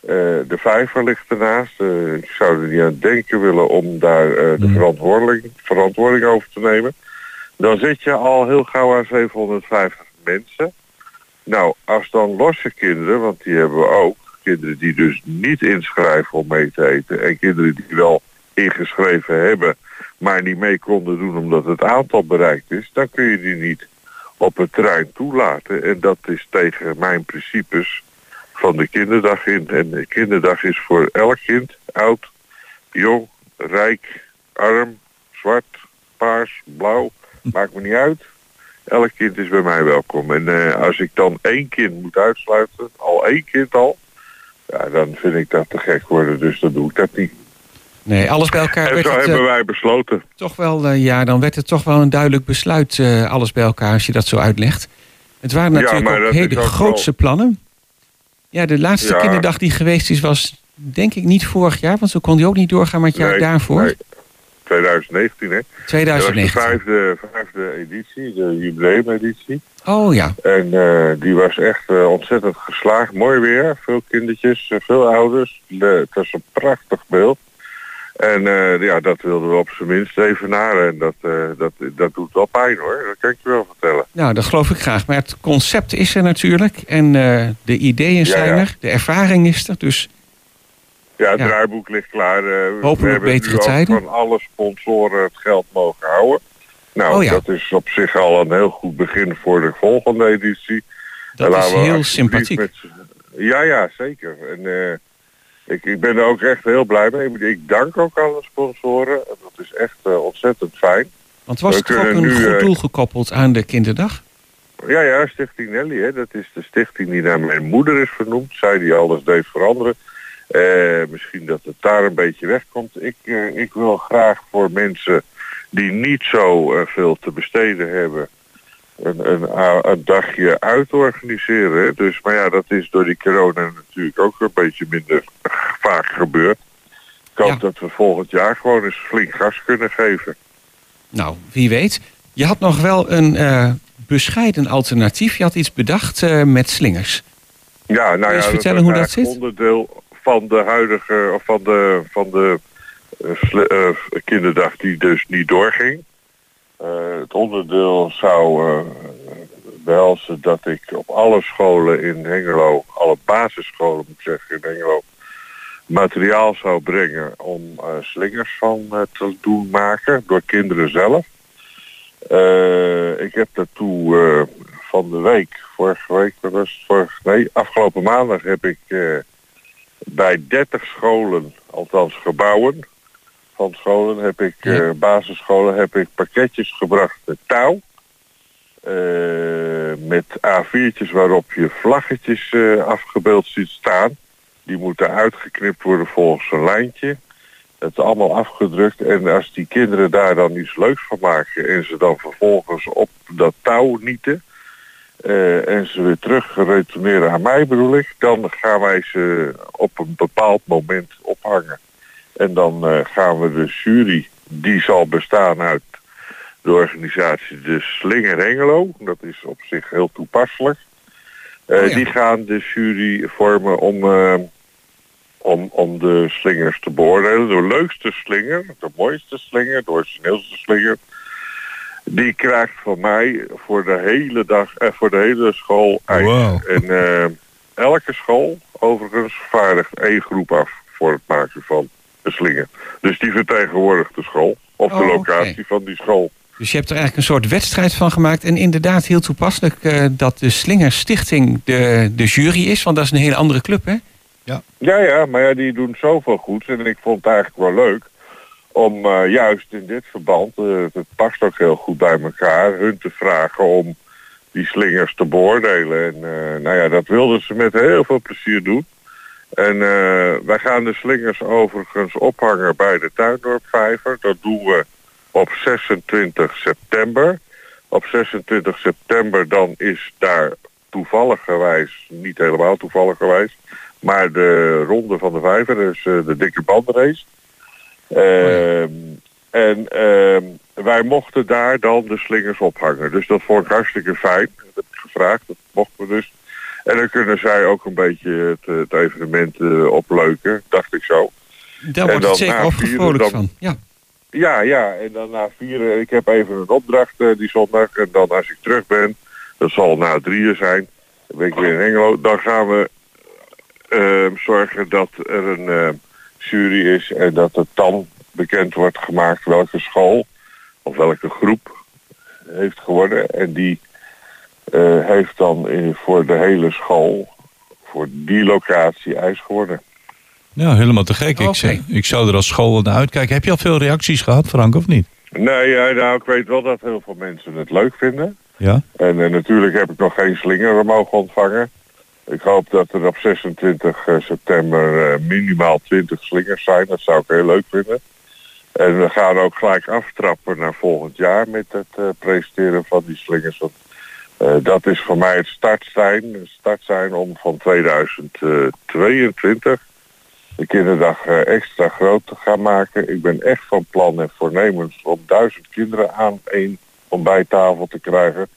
Eh, de vijver ligt ernaast. Eh, ik zou er niet aan denken willen om daar eh, de Mm. verantwoording, verantwoording over te nemen. Dan zit je al heel gauw aan 750 mensen. Nou, als dan losse kinderen, want die hebben we ook, kinderen die dus niet inschrijven om mee te eten en kinderen die wel ingeschreven hebben, maar niet mee konden doen omdat het aantal bereikt is, dan kun je die niet op het terrein toelaten. En dat is tegen mijn principes van de kinderdag in. En de kinderdag is voor elk kind, oud, jong, rijk, arm, zwart, paars, blauw, maakt me niet uit. Elk kind is bij mij welkom. En eh, als ik dan één kind moet uitsluiten, al één kind al, ja, dan vind ik dat te gek worden. Dus dan doe ik dat niet. Nee, alles bij elkaar En werd zo het, hebben eh, wij besloten. toch wel, eh, ja, dan werd het toch wel een duidelijk besluit, alles bij elkaar, als je dat zo uitlegt. Het waren natuurlijk ook hele grootse plannen. Ja, de laatste Ja. kinderdag die geweest is, was denk ik niet vorig jaar, want zo kon die ook niet doorgaan met Nee, daarvoor. nee. 2019, hè? Dat was de 2019. vijfde, vijfde editie, de jubileumeditie. Oh ja, En eh, die was echt eh, ontzettend geslaagd. Mooi weer, veel kindertjes, eh, veel ouders. De, het was een prachtig beeld. En ja, dat wilden we op zijn minst even naar. En dat, dat, dat doet wel pijn hoor, dat kan ik je wel vertellen. nou dat geloof ik graag. Maar het concept is er natuurlijk en de ideeën Ja, zijn ja. er, de ervaring is er. Dus Ja, het Ja. draaiboek ligt klaar. we Hopelijk hebben betere tijden. van alle sponsoren het geld mogen houden. Nou, Oh ja. dat is op zich al een heel goed begin voor de volgende editie. dat En is we heel sympathiek. met ja, ja, zeker. En eh, ik, ik ben er ook echt heel blij mee. Ik dank ook alle sponsoren. En Dat is echt eh, ontzettend fijn. Want was we toch ook een nu, goed doel gekoppeld aan de kinderdag? Ja, ja, Stichting Nelly. Hè. Dat is de stichting die naar mijn moeder is vernoemd. Zij die alles deed veranderen. Eh, misschien dat het daar een beetje wegkomt. Ik, eh, ik wil graag voor mensen die niet zo eh, veel te besteden hebben... Een, een, dagje uit organiseren. Dus, maar ja, dat is door die corona natuurlijk ook een beetje minder vaak gebeurd. Ik hoop Ja. dat we volgend jaar gewoon eens flink gas kunnen geven. Nou, wie weet. Je had nog wel een bescheiden alternatief. Je had iets bedacht met slingers. Ja, nou ja, vertellen hoe dat zit? onderdeel van de huidige, of van de, van de eh, eh, kinderdag die dus niet doorging. Eh, het onderdeel zou eh, behelzen dat ik op alle scholen in Hengelo, alle basisscholen moet ik zeggen in Hengelo, materiaal zou brengen om slingers van te doen maken door kinderen zelf. Ik heb daartoe van de week, vorige week, was? Vorige, nee, afgelopen maandag heb ik bij 30 scholen, althans gebouwen van scholen, heb ik, Ja. eh, basisscholen, heb ik pakketjes gebracht met touw. eh, met A4'tjes waarop je vlaggetjes eh, afgebeeld ziet staan. Die moeten uitgeknipt worden volgens een lijntje. Het is allemaal afgedrukt en als die kinderen daar dan iets leuks van maken en ze dan vervolgens op dat touw nieten eh, en ze weer terug retourneren aan mij bedoel ik, dan gaan wij ze op een bepaald moment ophangen. En dan eh, gaan we de jury, die zal bestaan uit de organisatie de Slinger Hengelo, dat is op zich heel toepasselijk. Eh, Oh ja. Die gaan de jury vormen om, om, om de slingers te beoordelen. De leukste slinger, de mooiste slinger, de origineelste slinger. Die krijgt van mij voor de hele dag, eh, voor de hele school ijs. Wow. En eh, elke school overigens vaardigt één groep af voor het maken van de slinger. Dus die vertegenwoordigt de school of de Oh, locatie van die school. Dus je hebt er eigenlijk een soort wedstrijd van gemaakt. En inderdaad heel toepasselijk eh, dat de Slinger Stichting de, de jury is. Want dat is een hele andere club, hè? Ja, ja, maar ja, die doen zoveel goeds. En ik vond het eigenlijk wel leuk om eh, juist in dit verband, eh, het past ook heel goed bij elkaar, hun te vragen om die slingers te beoordelen. En eh, nou ja, dat wilden ze met heel veel plezier doen. En wij gaan de slingers overigens ophangen bij de Tuindorpvijver. Dat doen we op 26 september. Op 26 september dan is daar toevalligerwijs, niet helemaal toevalligerwijs, maar de ronde van de vijver, dus de dikke bandenrace. Ehm, En ehm, wij mochten daar dan de slingers ophangen. Dus dat vond ik hartstikke fijn. Dat heb ik gevraagd, dat mochten we dus. En dan kunnen zij ook een beetje het, het evenement eh, opleuken, dacht ik zo. Daar En wordt dan het zeker vieren van. Ja. Ja, ja, en dan na vieren, ik heb even een opdracht eh, die zondag. En dan als ik terug ben, dat zal na drieën zijn, dan ben ik weer in Engelo. Dan gaan we eh, zorgen dat er een jury is en dat het dan bekend wordt gemaakt welke school of welke groep heeft geworden. En die eh, heeft dan in, voor de hele school, voor die locatie ijs geworden. Ja, helemaal te gek. Ik, zou- ik zou er als school naar uitkijken. Heb je al veel reacties gehad, Frank, of niet? Nee, ja, nou, ik weet wel dat heel veel mensen het leuk vinden. Ja? En eh, natuurlijk heb ik nog geen slinger mogen ontvangen. Ik hoop dat er op 26 eh, september eh, minimaal 20 slingers zijn. Dat zou ik heel leuk vinden. En we gaan ook gelijk aftrappen naar volgend jaar met het eh, presenteren van die slingers. Want, dat is voor mij het startsein, het startsein om van 2022 de kinderdag extra groot te gaan maken. Ik ben echt van plan en voornemens om duizend kinderen aan één ontbijttafel te krijgen.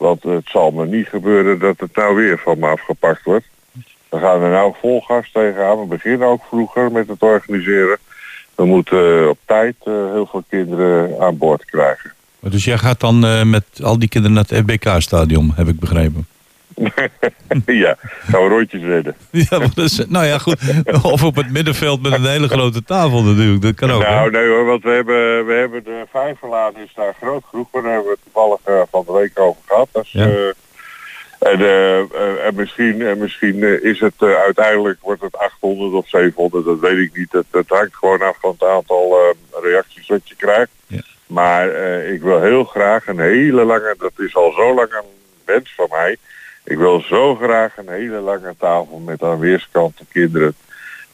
Want het zal me niet gebeuren dat het nou weer van me afgepakt wordt. We gaan er nou vol gas tegenaan. We beginnen ook vroeger met het organiseren. We moeten eh, op tijd eh, heel veel kinderen aan boord krijgen. Dus jij gaat dan eh, met al die kinderen naar het FBK-stadion, heb ik begrepen. ja, gaan we rondjes redden. Ja, maar dat nou ja, goed. Of op het middenveld met een hele grote tafel natuurlijk. Dat kan ook. hè? Nou, nee hoor, want we hebben, we hebben de vijverladen is daar groot genoeg. Daar hebben we het toevallig eh, van de week over gehad. Dus, Ja. eh, en, eh, en misschien, en misschien is het uiteindelijk wordt het 800 of 700, dat weet ik niet. Het, het hangt gewoon af van het aantal reacties dat je krijgt. Ja. Maar ik wil heel graag een hele lange, dat is al zo lang een wens van mij. Ik wil zo graag een hele lange tafel met aan weerskanten kinderen.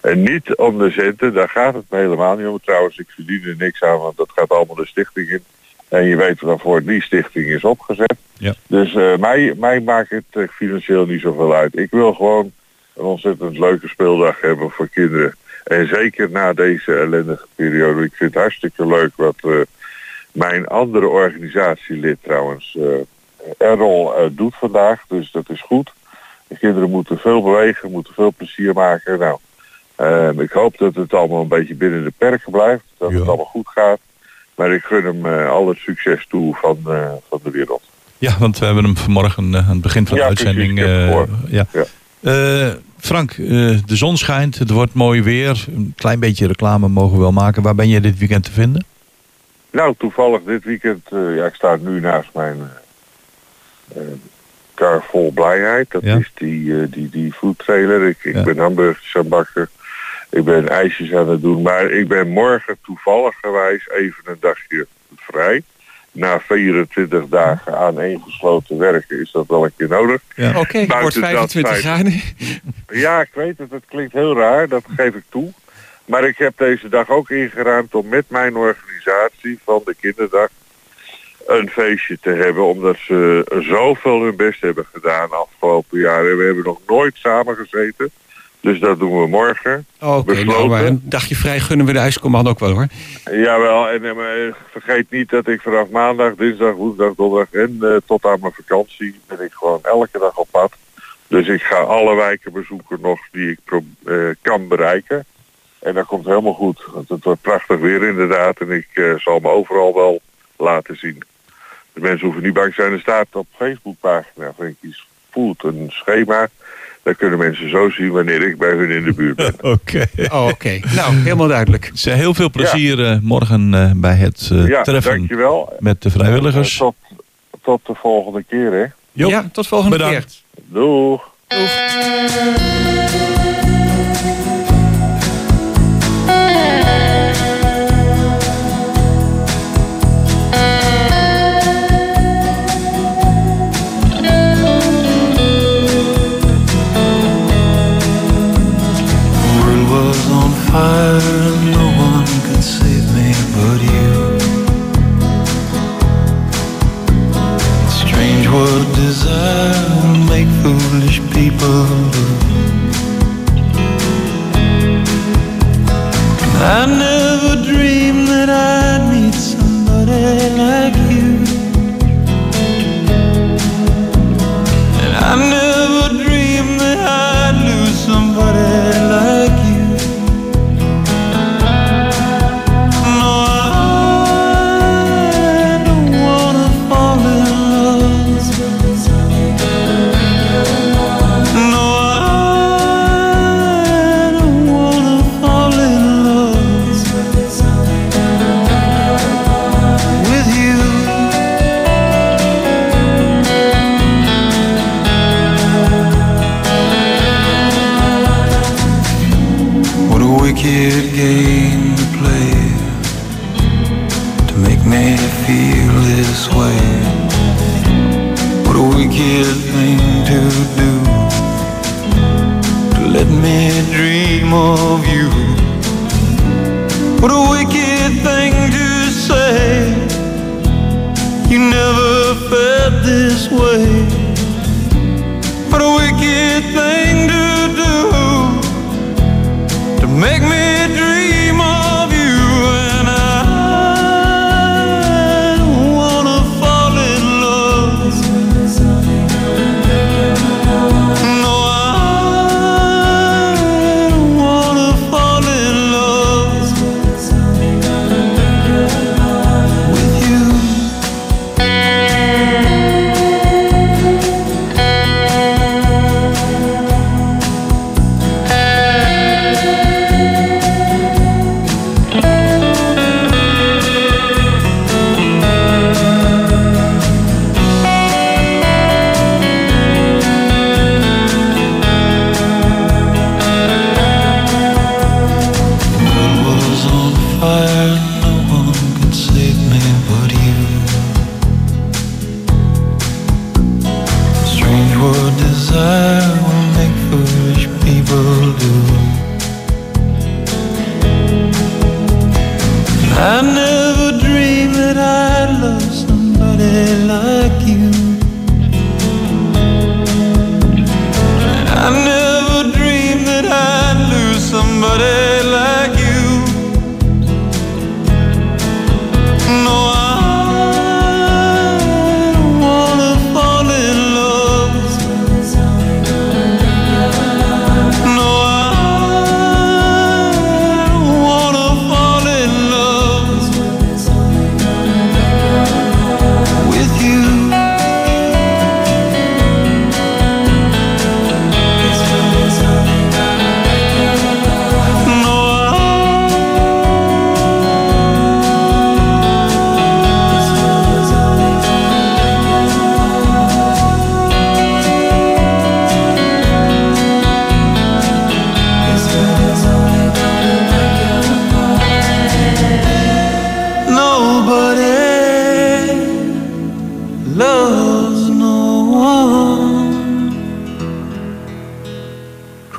En niet om de centen, daar gaat het me helemaal niet om. Trouwens, ik verdien er niks aan, want dat gaat allemaal de stichting in. En je weet waarvoor die stichting is opgezet. Ja. Dus eh, mij, mij maakt het eh, financieel niet zoveel uit. Ik wil gewoon een ontzettend leuke speeldag hebben voor kinderen. En zeker na deze ellendige periode. Ik vind het hartstikke leuk wat eh, mijn andere organisatielid trouwens, Errol, eh, doet vandaag. Dus dat is goed. De kinderen moeten veel bewegen, moeten veel plezier maken. Nou, eh, ik hoop dat het allemaal een beetje binnen de perken blijft. Dat Ja. het allemaal goed gaat. Maar ik gun hem eh, al het succes toe van, eh, van de wereld. Ja, want we hebben hem vanmorgen aan het begin van de Ja, uitzending. ja. Ja. Frank, de zon schijnt, het wordt mooi weer. Een klein beetje reclame mogen we wel maken. Waar ben je dit weekend te vinden? Nou, toevallig dit weekend, ja, ik sta nu naast mijn eh, eh, kar vol blijheid. Dat Ja. is die, eh, die, die food trailer. Ik, ik Ja. ben hamburgers aan bakken. Ik ben ijsjes aan het doen. Maar ik ben morgen toevallig gewijs even een dagje vrij. na 24 dagen aan één gesloten werken is dat wel een keer nodig. Ja. Oké, het wordt Buiten dat 25 feit. graden. Ja, ik weet het, het klinkt heel raar, dat geef ik toe. Maar ik heb deze dag ook ingeruimd om met mijn organisatie van de kinderdag een feestje te hebben. Omdat ze zoveel hun best hebben gedaan afgelopen jaar. En we hebben nog nooit samen gezeten. Dus dat doen we morgen. Oké, nou, Besloten. maar een dagje vrij gunnen we de ijscommando ook wel hoor. Jawel, en eh, maar, eh, vergeet niet dat ik vanaf maandag, dinsdag, woensdag, donderdag en eh, tot aan mijn vakantie ben ik gewoon elke dag op pad. Dus ik ga alle wijken bezoeken nog die ik eh, kan bereiken. En dat komt helemaal goed, want het wordt prachtig weer inderdaad en ik eh, zal me overal wel laten zien. De mensen hoeven niet bang te zijn. Er staat op Facebookpagina van Kies Food een schema. Daar kunnen mensen zo zien wanneer ik bij hun in de buurt ben. Oké. Oh, Oké, nou helemaal duidelijk. Ze heel veel plezier eh, morgen eh, bij het eh, Ja, treffen dankjewel. met de vrijwilligers. Eh, Tot, tot de volgende keer, hè. Ja, tot volgende bedankt. keer. Doeg. The feel this way. What a wicked thing to do to let me dream of you. What a wicked thing to say. You never felt this way.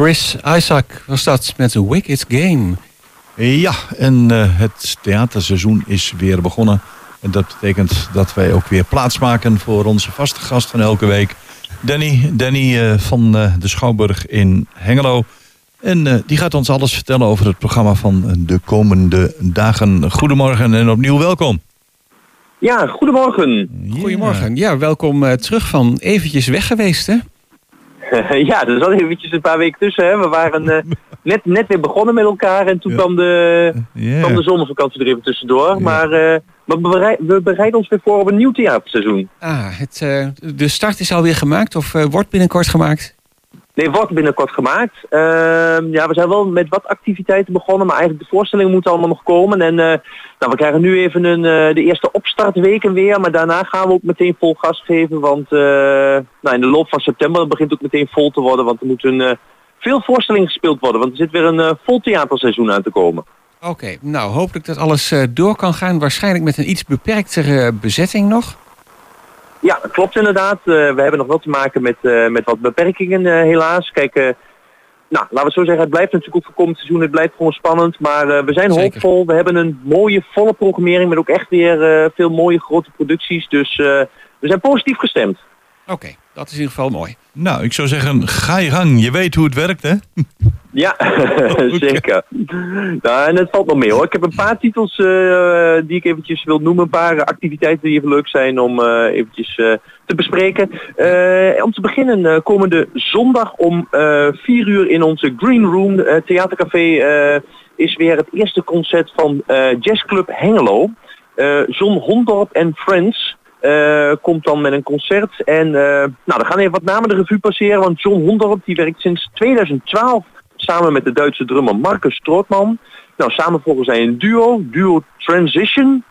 Chris Isaac was dat met The Wicked Game. Ja, en eh, het theaterseizoen is weer begonnen. En dat betekent dat wij ook weer plaats maken voor onze vaste gast van elke week. Danny, Danny eh, van eh, de Schouwburg in Hengelo. En eh, die gaat ons alles vertellen over het programma van de komende dagen. Goedemorgen en opnieuw welkom. Ja, goedemorgen. Goedemorgen. Ja, welkom eh, terug van eventjes weg geweest, hè? ja, er zat eventjes een paar weken tussen. Hè. We waren eh, net, net weer begonnen met elkaar en toen Ja. kwam, de, kwam de zomervakantie er even tussendoor. Maar, eh, maar we, berei- we bereiden ons weer voor op een nieuw theaterseizoen. Ah, het, eh, de start is alweer gemaakt of wordt binnenkort gemaakt? Nee, wordt binnenkort gemaakt. Ehm, ja, we zijn wel met wat activiteiten begonnen, maar eigenlijk de voorstellingen moeten allemaal nog komen. En eh, nou, we krijgen nu even een, eh, de eerste opstartweken weer, maar daarna gaan we ook meteen vol gas geven. Want eh, nou, in de loop van september begint het ook meteen vol te worden, want er moeten veel voorstellingen gespeeld worden. Want er zit weer een vol theaterseizoen aan te komen. Oké, nou hopelijk dat alles door kan gaan. Waarschijnlijk met een iets beperktere bezetting nog. Ja, klopt inderdaad. Eh, we hebben nog wel te maken met, eh, met wat beperkingen eh, helaas. Kijk, nou, laten we het zo zeggen, het blijft natuurlijk ook voor komend seizoen, het blijft gewoon spannend. Maar we zijn Zeker. hoopvol. We hebben een mooie, volle programmering met ook echt weer veel mooie grote producties. Dus we zijn positief gestemd. Oké, dat is in ieder geval mooi. Nou, ik zou zeggen, ga je gang. Je weet hoe het werkt, hè? Ja, zeker. Nou, en het valt nog mee hoor. Ik heb een paar titels eh, die ik eventjes wil noemen. Een paar activiteiten die even leuk zijn om eh, eventjes eh, te bespreken. Eh, om te beginnen eh, komende zondag om eh 4 uur in onze Green Room Theatercafé eh, is weer het eerste concert van eh Jazzclub Hengelo. Eh John Hondorp en Friends. Eh, komt dan met een concert. En eh, nou, dan gaan even wat namen de revue passeren. Want John Hondorp die werkt sinds 2012 samen met de Duitse drummer Marcus Strootman. Nou, samen volgen zij een duo, duo Transition.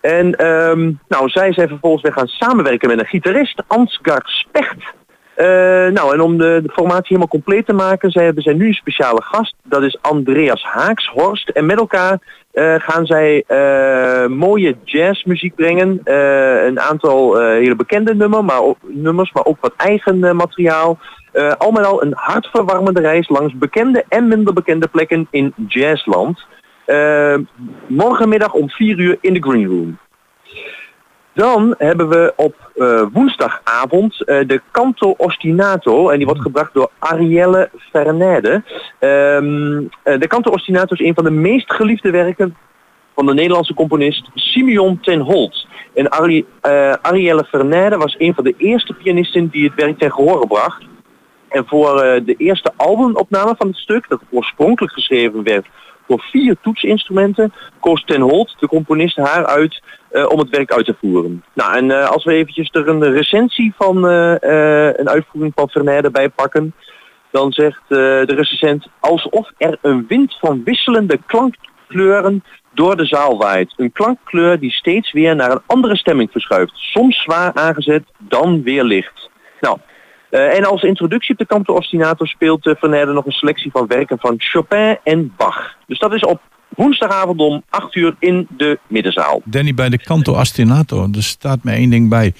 En ehm, nou, zij zijn vervolgens weer gaan samenwerken met een gitarist, Ansgar Specht. Eh, nou, en om de, de formatie helemaal compleet te maken, zij hebben zij nu een speciale gast. Dat is Andreas Haakshorst. En met elkaar eh, gaan zij eh, mooie jazzmuziek brengen. Een aantal hele bekende maar nummers, maar ook wat eigen materiaal. Al met al een hartverwarmende reis langs bekende en minder bekende plekken in Jazzland. Morgenmiddag om 4 uur in de Green Room. Dan hebben we op eh, woensdagavond eh, de Canto Ostinato. En die wordt gebracht door Arielle Vernede. Ehm, eh, de Canto Ostinato is een van de meest geliefde werken van de Nederlandse componist Simeon ten Holt. En Ari, Arielle Vernede was een van de eerste pianisten die het werk ten gehore bracht. En voor de eerste albumopname van het stuk, dat oorspronkelijk geschreven werd voor vier toetsinstrumenten, koos Ten Holt, de componist, haar uit eh, om het werk uit te voeren. Nou, en eh, als we eventjes er een recensie van eh, een uitvoering van Vernede bij pakken, dan zegt de recensent alsof er een wind van wisselende klankkleuren door de zaal waait. Een klankkleur die steeds weer naar een andere stemming verschuift. Soms zwaar aangezet, dan weer licht. Nou, eh, en als introductie op de Canto Ostinato speelt uh, Vernede nog een selectie van werken van Chopin en Bach. Dus dat is op woensdagavond om 8 uur in de middenzaal. Danny, bij de Canto Astinato, er staat mij één ding bij.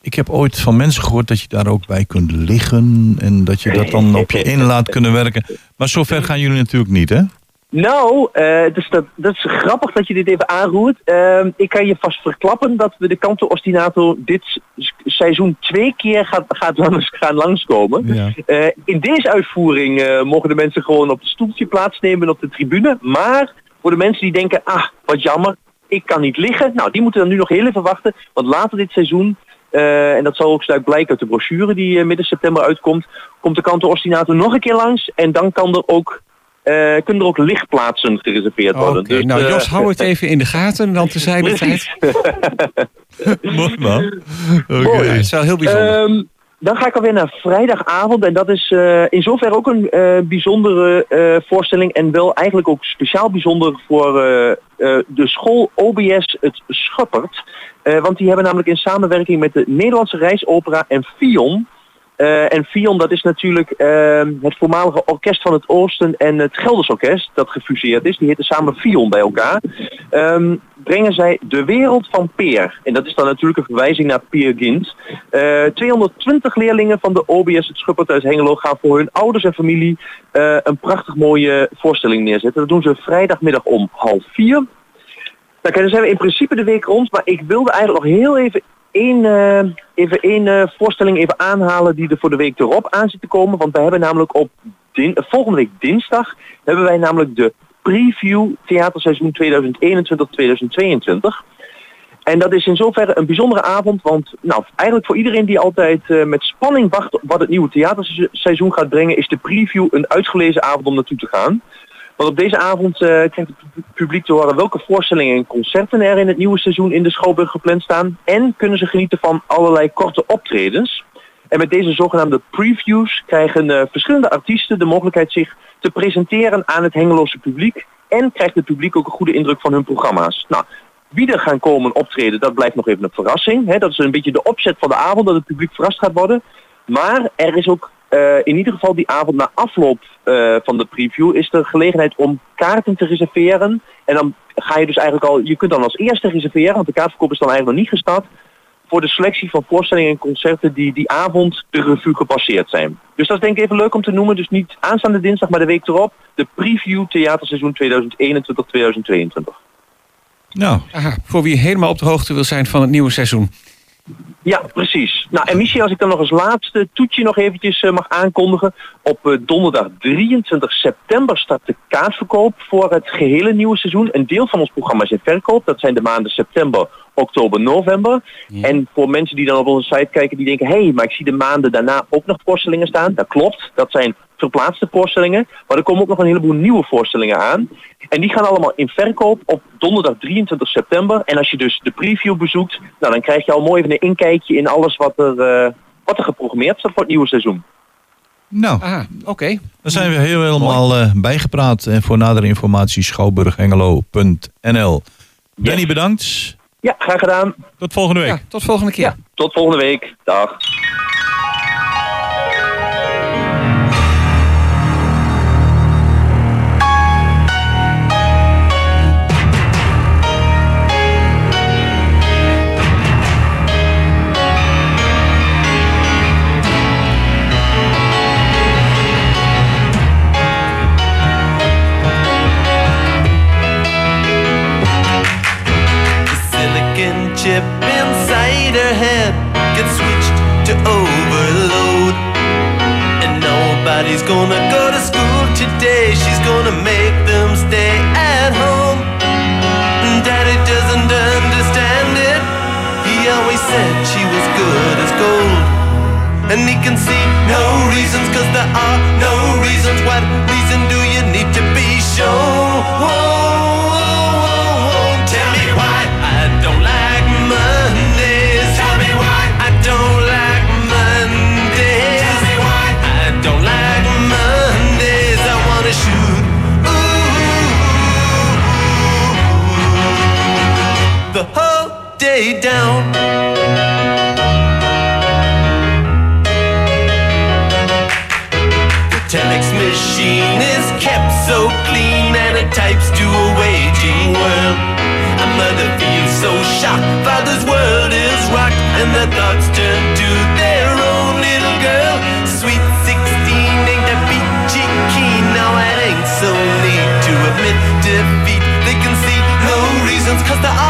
Ik heb ooit van mensen gehoord dat je daar ook bij kunt liggen. En dat je dat dan op je in laat kunnen werken. Maar zover gaan jullie natuurlijk niet, hè? Nou, dus dat, dat is grappig dat je dit even aanroert. Ehm, ik kan je vast verklappen dat we de Canto Ostinato dit seizoen twee keer gaat, gaat langs, gaan langskomen. Ja. Eh, in deze uitvoering eh, mogen de mensen gewoon op het stoeltje plaatsnemen op de tribune. Maar voor de mensen die denken, ah, wat jammer, ik kan niet liggen. Nou, die moeten dan nu nog heel even wachten. Want later dit seizoen, en dat zal ook straks blijken uit de brochure die midden september uitkomt, komt de Canto Ostinato nog een keer langs. En dan kan er ook, kunnen er ook lichtplaatsen gereserveerd worden. Dus, nou eh, Jos, hou het even in de gaten. Dan tezijde tijd. Mooi man. Oké. Mooi. Ja, het is wel heel bijzonder. Ehm, dan ga ik alweer naar vrijdagavond. En dat is eh, in zoverre ook een eh, bijzondere eh, voorstelling. En wel eigenlijk ook speciaal bijzonder voor eh, eh, de school OBS Het Schuppert. Eh, want die hebben namelijk in samenwerking met de Nederlandse Reisopera en Fion... eh, en Fion, dat is natuurlijk eh, het voormalige orkest van het Oosten en het Gelders Orkest, dat gefuseerd is. Die heten samen Fion bij elkaar. Ehm, brengen zij De Wereld van Peer. En dat is dan natuurlijk een verwijzing naar Peer Gynt. Eh, 220 leerlingen van de OBS het Schupperthuis Hengelo gaan voor hun ouders en familie eh, een prachtig mooie voorstelling neerzetten. Dat doen ze vrijdagmiddag om half vier. Nou, dan zijn we in principe de week rond, maar ik wilde eigenlijk nog heel even eh, even één eh, voorstelling even aanhalen die er voor de week erop aan zit te komen. Want wij hebben namelijk op volgende week dinsdag hebben wij namelijk de preview theaterseizoen 2021-2022. En dat is in zoverre een bijzondere avond, want nou, eigenlijk voor iedereen die altijd eh, met spanning wacht op wat het nieuwe theaterseizoen gaat brengen, is de preview een uitgelezen avond om naartoe te gaan. Want op deze avond eh, krijgt het pu- publiek te horen welke voorstellingen en concerten er in het nieuwe seizoen in de Schouwburg gepland staan. En kunnen ze genieten van allerlei korte optredens. En met deze zogenaamde previews krijgen eh, verschillende artiesten de mogelijkheid zich te presenteren aan het Hengeloze publiek. En krijgt het publiek ook een goede indruk van hun programma's. Nou, wie er gaan komen optreden, dat blijft nog even een verrassing. Dat is een beetje de opzet van de avond, dat het publiek verrast gaat worden. Maar er is ook eh, in ieder geval die avond na afloop eh, van de preview is er gelegenheid om kaarten te reserveren. En dan ga je dus eigenlijk al, je kunt dan als eerste reserveren, want de kaartverkoop is dan eigenlijk nog niet gestart, voor de selectie van voorstellingen en concerten die die avond de revue gepasseerd zijn. Dus dat is denk ik even leuk om te noemen. Dus niet aanstaande dinsdag, maar de week erop. De preview theaterseizoen 2021-2022. Nou, Aha, voor wie helemaal op de hoogte wil zijn van het nieuwe seizoen. Ja, precies. Nou, en Michel, als ik dan nog als laatste toetje nog eventjes eh, mag aankondigen. Op eh, donderdag 23 september start de kaartverkoop voor het gehele nieuwe seizoen. Een deel van ons programma is in verkoop. Dat zijn de maanden september, oktober, november. En voor mensen die dan op onze site kijken, die denken... hé, hey, maar ik zie de maanden daarna ook nog voorstellingen staan. Dat klopt, dat zijn verplaatste voorstellingen. Maar er komen ook nog een heleboel nieuwe voorstellingen aan. En die gaan allemaal in verkoop op donderdag 23 september. En als je dus de preview bezoekt, nou, dan krijg je al mooi even een inkijkje in alles wat er, eh, wat er geprogrammeerd staat voor het nieuwe seizoen. nou Ah, oké. dan zijn we heel helemaal eh, bijgepraat. En voor nadere informatie schouwburghengelo.nl. Danny, bedankt. Ja, graag gedaan. Tot volgende week. Ja, tot volgende keer. Ja, tot volgende week. Dag. Chip inside her head gets switched to overload. And nobody's gonna go to school today. She's gonna make them stay at home. Daddy doesn't understand it. He always said she was good as gold. And he can see no reasons, cause there are no reasons. What reason do you need to be shown? Day down. The telex machine is kept so clean and it types to a waging world. A mother feels so shocked, father's world is rocked, and the thoughts turn to their own little girl. Sweet 16 ain't that peachy keen, now it ain't so neat to admit defeat. They can see no reasons, cause there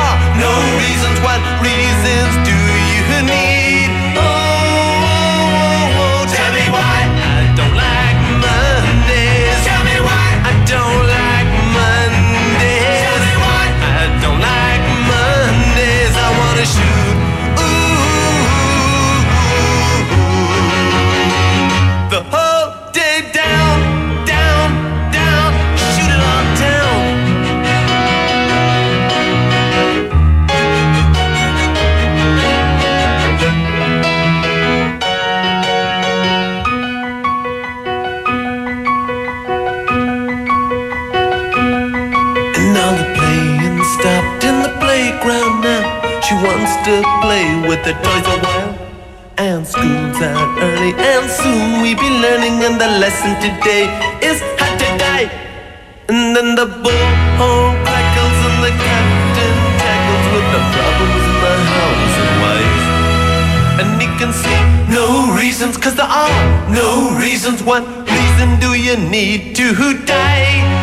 with the toys a while. And school's out early, and soon we be learning. And the lesson today is how to die. And then the bullhorn crackles, and the captain tackles with the problems of the house and wife. And he can see no reasons, cause there are no reasons. What reason do you need to die?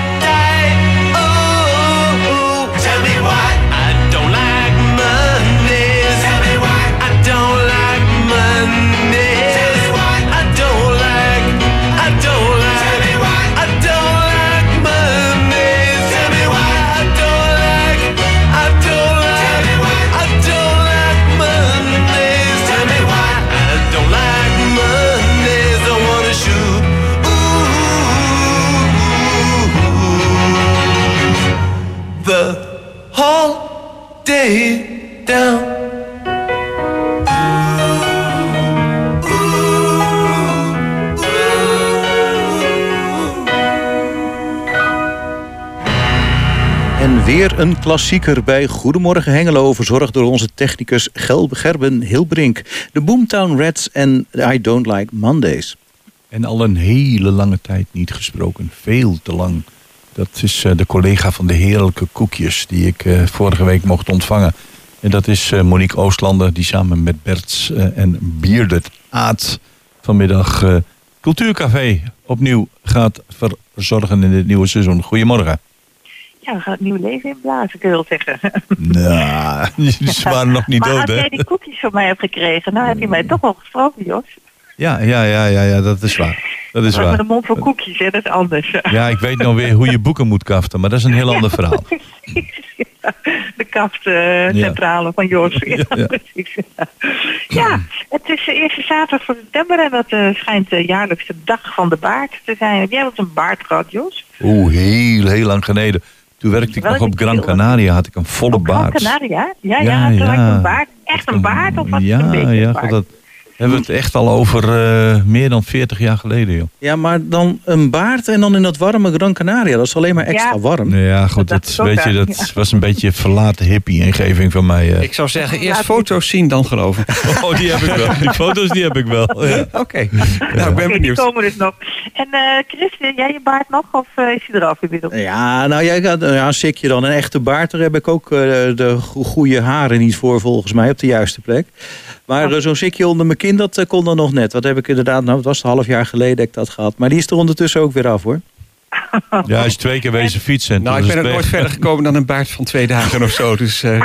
Een klassieker bij Goedemorgen Hengelo... verzorgd door onze technicus Gel Gerben Hilbrink. De Boomtown Rats en I Don't Like Mondays. En al een hele lange tijd niet gesproken. Veel te lang. Dat is eh, de collega van de heerlijke koekjes die ik eh, vorige week mocht ontvangen. En dat is eh, Monique Oostlander die samen met Berts en Bierdert Aad vanmiddag Cultuurcafé opnieuw gaat verzorgen in dit nieuwe seizoen. Goedemorgen. Ja, we gaan het nieuwe leven inblazen, kun je wel zeggen. Nou, ze waren nog niet maar dood als hè? jij die koekjes van mij hebt gekregen, nou heb je mij toch wel gesproken, Jos. Ja, ja, ja, ja, ja, dat is waar. Dat is Maar met waar. een mond voor koekjes, hè, dat is anders. Ja, ik weet nou weer hoe je boeken moet kaften, maar dat is een heel ander verhaal. De kaftcentrale van Jos. Ja, ja. het is de eerste zaterdag van september en dat eh, schijnt de jaarlijkse dag van de baard te zijn. Heb jij wel eens een baard gehad, Jos? Oeh, heel, heel lang geleden. Toen werkte ik nog op Gran? Canaria, had ik een volle Op Gran baard. Canaria? Ja, ja, Ja, ja, ja. een baard. Echt een baard of was het ja, een beetje ja, een baard? dat hebben we het echt al over eh, meer dan 40 jaar geleden, joh. Ja, maar dan een baard en dan in dat warme Gran Canaria. Dat is alleen maar extra Ja. warm. Ja, goed, Dat weet je, dat ja. was een beetje verlaten hippie-ingeving van mij. eh. Ik zou zeggen, eerst foto's zien, dan geloven. Oh, die heb ik wel. Die foto's die heb ik wel. Ja. Oké, nou ik ben Oké, die benieuwd. komen dus nog. En eh Chris, jij je baard nog of is hij eraf inmiddels? Ja, nou jij gaat ja, een sikje dan. Een echte baard, daar heb ik ook eh, de go- goede haren niet voor volgens mij op de juiste plek. Maar zo'n sikje onder mijn kin, dat eh, kon dan nog net. Wat heb ik inderdaad, nou het was een half jaar geleden dat ik dat gehad. Maar die is er ondertussen ook weer af hoor. Ja, hij is twee keer wezen fietsen. en Nou, ik is ben er nooit verder gekomen dan een baard van twee dagen of zo. Dus eh,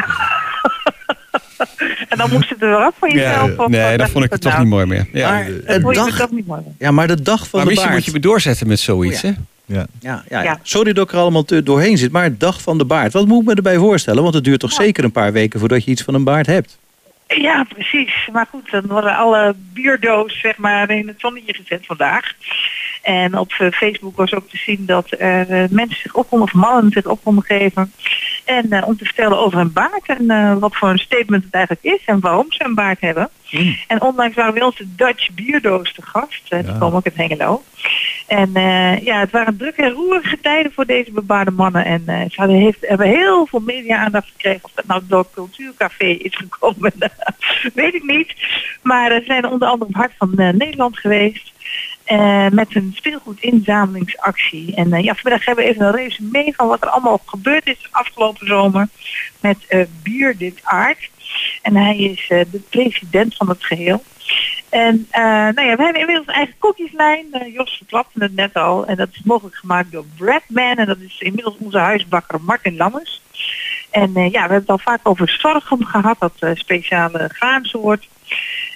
En dan moest het er wel af van jezelf? ja, of nee, dan vond ik het toch niet mooi meer. Ja. Maar Dat je dag, niet mooi? ja, maar de dag van Maar de misschien baard. moet je me doorzetten met zoiets, Oh, hè? Ja. Ja, ja. Sorry dat ik er allemaal te- doorheen zit, maar dag van de baard. Wat moet ik me erbij voorstellen? Want het duurt toch zeker een paar weken voordat je iets van een baard hebt. Ja, precies. Maar goed, dan worden alle bierdoos zeg maar in het zonnetje gezet vandaag. En op eh, Facebook was ook te zien dat er eh, mensen zich op konden, of mannen zich op konden geven. En eh, om te vertellen over hun baard en wat voor een statement het eigenlijk is en waarom ze een baard hebben. En onlangs waren ons de Dutch bierdoos te gast. Die Ja. komen ook uit Hengelo. En eh, ja, het waren drukke en roerige tijden voor deze bebaarde mannen. En eh, ze heeft, hebben heel veel media-aandacht gekregen. Of dat nou door het Cultuurcafé is gekomen, weet ik niet. Maar ze zijn onder andere op Hart van eh, Nederland geweest. met een speelgoedinzamelingsactie. En ja, vanmiddag hebben we even een resume van wat er allemaal gebeurd is afgelopen zomer. Met Bier Dit Aard. En hij is de president van het geheel. En eh, nou ja, we hebben inmiddels een eigen koekjeslijn. Eh, Jos verklapte het net al. En dat is mogelijk gemaakt door Breadman. En dat is inmiddels onze huisbakker Martin Lammers. En eh, ja, we hebben het al vaak over sorghum gehad. Dat speciale graansoort.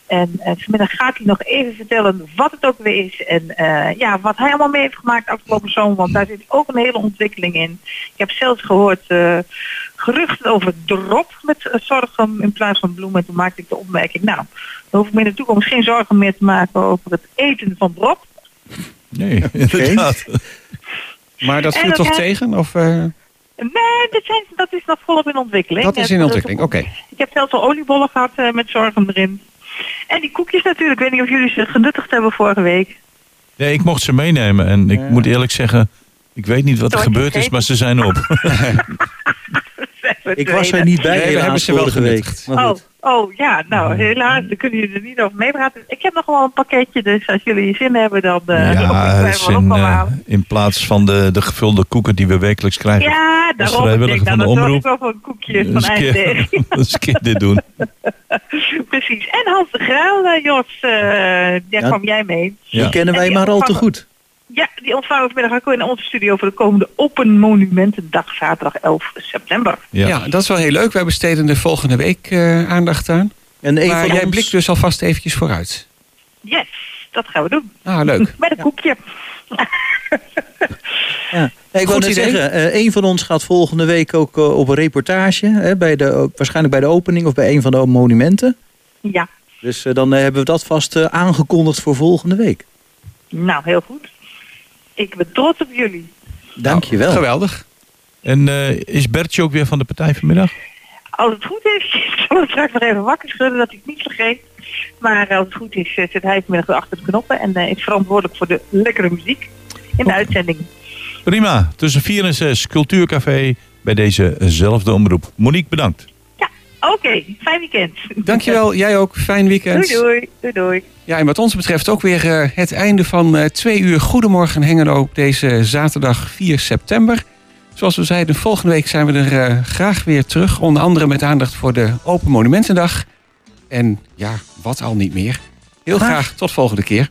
En eh, vanmiddag gaat hij nog even vertellen wat het ook weer is. En eh, ja, wat hij allemaal mee heeft gemaakt afgelopen zomer. Want daar zit ook een hele ontwikkeling in. Ik heb zelfs gehoord eh, geruchten over drop met sorghum in plaats van bloemen. En toen maakte ik de opmerking, nou, dan hoef ik me in de toekomst geen zorgen meer te maken over het eten van drop. Nee, inderdaad. Maar dat viel toch hij- tegen? Of, eh, Nee, dat, zijn, dat is nog volop in ontwikkeling. dat is in ontwikkeling, oké. Ik heb zelfs al oliebollen gehad eh, met zorghum erin. En die koekjes natuurlijk. Ik weet niet of jullie ze genuttigd hebben vorige week. Nee, ik mocht ze meenemen en ik moet eerlijk zeggen, ik weet niet wat er gebeurd is, maar ze zijn op. Ik was er niet bij Nee, we hebben ze wel genuttigd. Maar goed. oh, ja, nou helaas, dan kunnen jullie er niet over meepraten. Ik heb nog wel een pakketje, dus als jullie zin hebben, dan uh, ja, ik is wel op in, eh, plaats van de, de gevulde koeken die we wekelijks krijgen. Ja, daarom. Ik denk, nou, van de dan zorg omroep. ik wel voor een koekje van Dus een keer- IJsdeeg. dus een keer dit doen. Precies. En Hans de Graal, eh, Jos, eh, daar Ja. kwam jij mee. Die kennen En wij maar al te goed. Ja, die ontvangen we vanmiddag ook in onze studio voor de komende Open Monumentendag, zaterdag 11 september. Ja. dat is wel heel leuk. Wij besteden er volgende week eh, aandacht aan. En een maar van jij ons- blikt dus alvast eventjes vooruit. Yes, dat gaan we doen. Ah, leuk. Met een koekje. Ja. Ja, ik net idee. zeggen, eh, een van ons gaat volgende week ook eh, op een reportage. Hè, bij de, waarschijnlijk bij de opening of bij een van de monumenten. Ja, Dus dan hebben we dat vast eh, aangekondigd voor volgende week. nou heel goed. Ik ben trots op jullie. Dankjewel. Geweldig. En eh, is Bertje ook weer van de partij vanmiddag? Als het goed is, ik zal hem straks nog even wakker schudden dat ik het niet vergeet. Maar als het goed is, eh, zit hij vanmiddag weer achter de knoppen en eh, is verantwoordelijk voor de lekkere muziek in de uitzending. Prima, tussen 4 en 6, Cultuurcafé bij dezezelfde omroep. Monique, bedankt. Oké, fijn weekend. Dankjewel. Jij ook. Fijn weekend. Doei doei. Doei doei. Ja, en wat ons betreft ook weer eh, het einde van eh, twee uur Goedemorgen Hengelo op deze zaterdag 4 september. Zoals we zeiden, volgende week zijn we er eh, graag weer terug. Onder andere met aandacht voor de Open Monumentendag. En ja, wat al niet meer. Heel Graag. graag tot volgende keer.